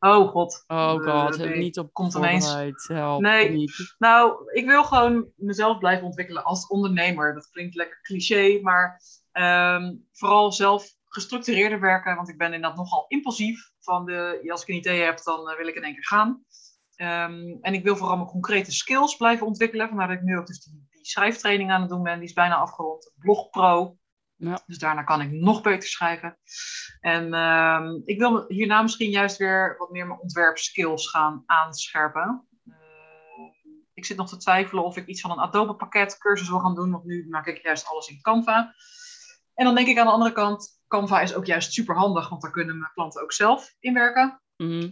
Oh god. Oh Eh, god, nee, niet op komt ineens. Help, Nee. niet. Nou, ik wil gewoon mezelf blijven ontwikkelen als ondernemer. Dat klinkt lekker cliché, maar ehm, vooral zelf gestructureerder werken. Want ik ben inderdaad nogal impulsief. Van de, als ik een idee heb, dan eh, wil ik in één keer gaan. Ehm, en ik wil vooral mijn concrete skills blijven ontwikkelen. Vandaar dat ik nu ook dus die, die schrijftraining aan het doen ben. Die is bijna afgerond. Blog Pro. Ja. Dus daarna kan ik nog beter schrijven. En ehm, ik wil hierna misschien juist weer wat meer mijn ontwerpskills gaan aanscherpen. Ehm, ik zit nog te twijfelen of ik iets van een Adobe pakket cursus wil gaan doen. Want nu maak ik juist alles in Canva. En dan denk ik aan de andere kant, Canva is ook juist super handig. Want daar kunnen mijn klanten ook zelf in werken. Mhm.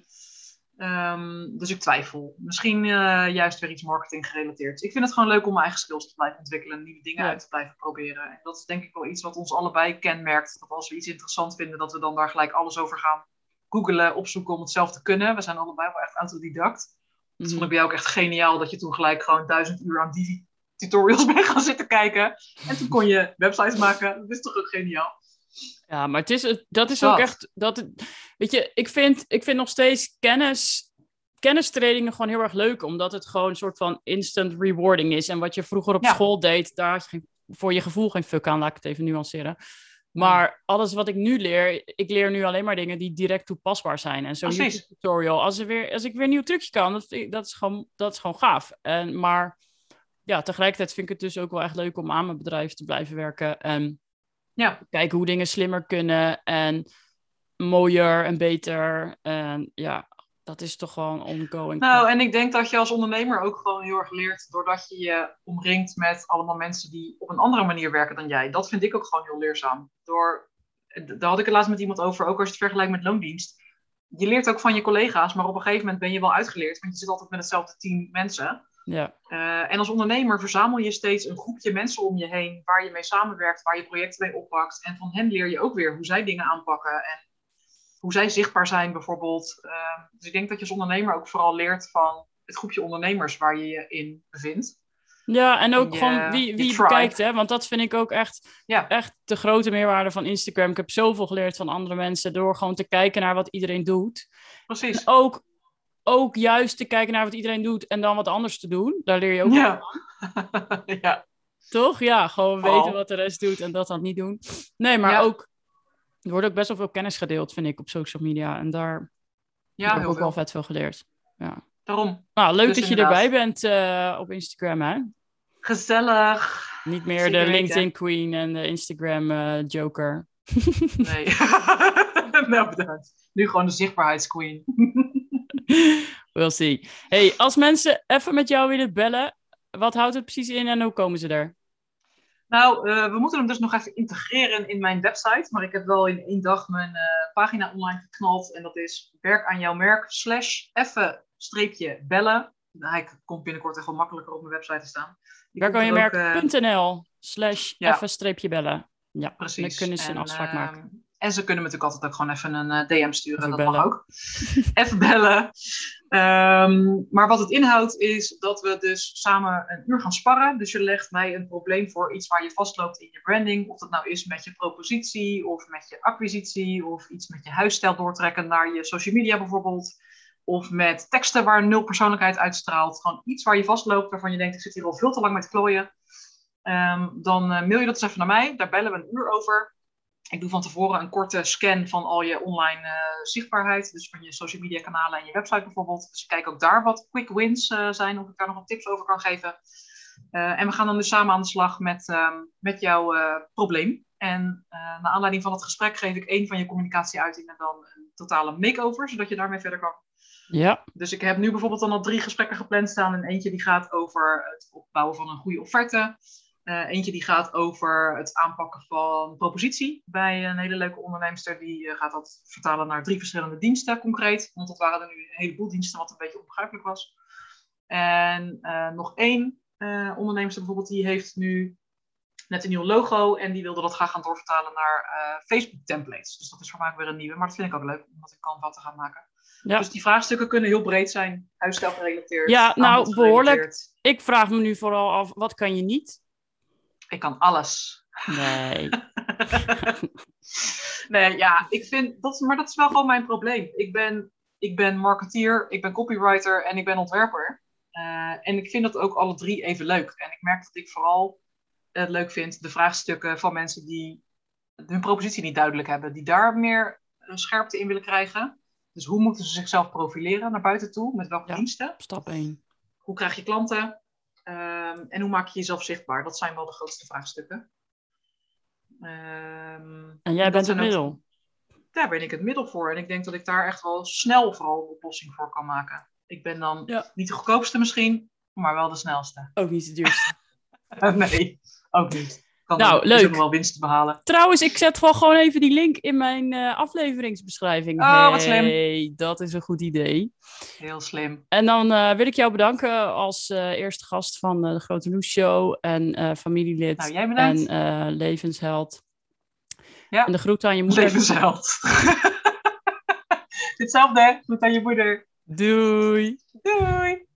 Ehm, dus ik twijfel. Misschien eh, juist weer iets marketing gerelateerd. Ik vind het gewoon leuk om mijn eigen skills te blijven ontwikkelen. Nieuwe dingen Ja. uit te blijven proberen. En dat is denk ik wel iets wat ons allebei kenmerkt. Dat als we iets interessant vinden, dat we dan daar gelijk alles over gaan googelen, opzoeken om het zelf te kunnen. We zijn allebei wel echt autodidact. Dat Mhm. vond ik bij jou ook echt geniaal. Dat je toen gelijk gewoon duizend uur aan die tutorials bent gaan zitten kijken. En toen kon je websites maken. Dat is toch ook geniaal? Ja, maar het is, dat is Dat. ook echt. Dat, het- weet je, ik vind, ik vind nog steeds kennis, kennistrainingen gewoon heel erg leuk, omdat het gewoon een soort van instant rewarding is. En wat je vroeger op Ja. school deed, daar had je geen, voor je gevoel geen fuck aan, laat ik het even nuanceren. Maar alles wat ik nu leer, ik leer nu alleen maar dingen die direct toepasbaar zijn. En zo'n tutorial, als, er weer, als ik weer een nieuw trucje kan, dat, dat, is, gewoon, dat is gewoon gaaf. En, maar ja, tegelijkertijd vind ik het dus ook wel echt leuk om aan mijn bedrijf te blijven werken. En Ja. kijken hoe dingen slimmer kunnen en mooier en beter. En ja, dat is toch gewoon ongoing. Nou, en ik denk dat je als ondernemer ook gewoon heel erg leert doordat je je omringt met allemaal mensen die op een andere manier werken dan jij. Dat vind ik ook gewoon heel leerzaam. Door, daar had ik het laatst met iemand over, ook als je het vergelijkt met loondienst. Je leert ook van je collega's, maar op een gegeven moment ben je wel uitgeleerd, want je zit altijd met hetzelfde team mensen. ja. Eh, en als ondernemer verzamel je steeds een groepje mensen om je heen waar je mee samenwerkt, waar je projecten mee oppakt. En van hen leer je ook weer hoe zij dingen aanpakken en hoe zij zichtbaar zijn bijvoorbeeld. Eh, dus ik denk dat je als ondernemer ook vooral leert van het groepje ondernemers waar je je in bevindt. Ja, en ook je- gewoon wie, wie bekijkt, hè? Want dat vind ik ook echt, Ja. echt de grote meerwaarde van Instagram. Ik heb zoveel geleerd van andere mensen door gewoon te kijken naar wat iedereen doet. Precies. Ook, ook juist te kijken naar wat iedereen doet en dan wat anders te doen. Daar leer je ook Ja. ja. Toch? Ja, gewoon weten wat de rest doet en dat dan niet doen. Nee, maar Ja. ook... Er wordt ook best wel veel kennis gedeeld, vind ik, op social media. En daar Ja, heb ik ook wel vet veel geleerd. Daarom. Nou, leuk Dus dat je inderdaad. erbij bent eh, op Instagram, hè? Gezellig. Niet meer Zeker de weten. LinkedIn queen en de Instagram eh, joker. Nee. nou, bedankt. Nu gewoon de zichtbaarheidsqueen. We'll see. Hey, als mensen even met jou willen bellen, wat houdt het precies in en hoe komen ze er? Nou, eh, we moeten hem dus nog even integreren in mijn website. Maar ik heb wel in één dag mijn eh, pagina online geknald. En dat is werk aan jouw merk slash even streepje bellen. Hij komt binnenkort echt wel makkelijker op mijn website te staan. Werk aan je er ook, eh, merk.nl slash even streepje bellen. Ja, Precies. dan kunnen ze een En, afspraak maken. En ze kunnen me natuurlijk altijd ook gewoon even een eh, DM sturen. Even dat mag bellen. ook. even bellen. Ehm, maar wat het inhoudt is dat we dus samen een uur gaan sparren. Dus je legt mij een probleem voor iets waar je vastloopt in je branding. Of dat nou is met je propositie of met je acquisitie. Of iets met je huisstijl doortrekken naar je social media bijvoorbeeld. Of met teksten waar nul persoonlijkheid uitstraalt. Gewoon iets waar je vastloopt waarvan je denkt ik zit hier al veel te lang met klooien. Ehm, dan eh, mail je dat eens even naar mij. Daar bellen we een uur over. Ik doe van tevoren een korte scan van al je online eh, zichtbaarheid. Dus van je social media kanalen en je website bijvoorbeeld. Dus ik kijk ook daar wat quick wins eh, zijn. Of ik daar nog wat tips over kan geven. Eh, en we gaan dan dus samen aan de slag met, ehm, met jouw probleem. En naar aanleiding van het gesprek geef ik één van je communicatieuitingen dan een totale makeover. Zodat je daarmee verder kan. Ja, Dus ik heb nu bijvoorbeeld dan al drie gesprekken gepland staan. En eentje die gaat over het opbouwen van een goede offerte. Eh, eentje die gaat over het aanpakken van propositie bij een hele leuke onderneemster. Die eh, gaat dat vertalen naar drie verschillende diensten concreet. Want dat waren er nu een heleboel diensten wat een beetje onbegrijpelijk was. En eh, nog één onderneemster bijvoorbeeld, die heeft nu net een nieuw logo. En die wilde dat graag gaan doorvertalen naar Facebook templates. Dus dat is voor mij weer een nieuwe. Maar dat vind ik ook leuk, omdat ik Canva te gaan maken. Ja. Dus die vraagstukken kunnen heel breed zijn. Huisstijl gerelateerd. Ja, nou, behoorlijk. ik vraag me nu vooral af, wat kan je niet? Ik kan alles. Nee. nee, ja, ik vind dat, maar dat is wel gewoon mijn probleem. Ik ben, ik ben marketeer, ik ben copywriter en ik ben ontwerper. Eh, en ik vind dat ook alle drie even leuk. En ik merk dat ik vooral het leuk vind de vraagstukken van mensen die hun propositie niet duidelijk hebben, die daar meer eh, scherpte in willen krijgen. Dus hoe moeten ze zichzelf profileren naar buiten toe? Met welke Ja. diensten? Stap 1. Hoe krijg je klanten? Ehm, en hoe maak je jezelf zichtbaar? Dat zijn wel de grootste vraagstukken. Ehm, En jij bent het ook- middel. Daar ben ik het middel voor. En ik denk dat ik daar echt wel snel vooral een oplossing voor kan maken. Ik ben dan Ja. niet de goedkoopste misschien, maar wel de snelste. Ook niet het duurste. nee, ook niet. Kan Nou, er- leuk. ook nog wel winst te behalen. Trouwens, ik zet wel gewoon even die link in mijn eh, afleveringsbeschrijving. Oh, wat slim. Hey, dat is een goed idee. Heel slim. En dan eh, wil ik jou bedanken als eh, eerste gast van de Grote Loes Show en familielid Nou, jij bedankt. en levensheld. Ja. En de groet aan je moeder. Levensheld. Hetzelfde. Goed aan je moeder. Doei! Doei.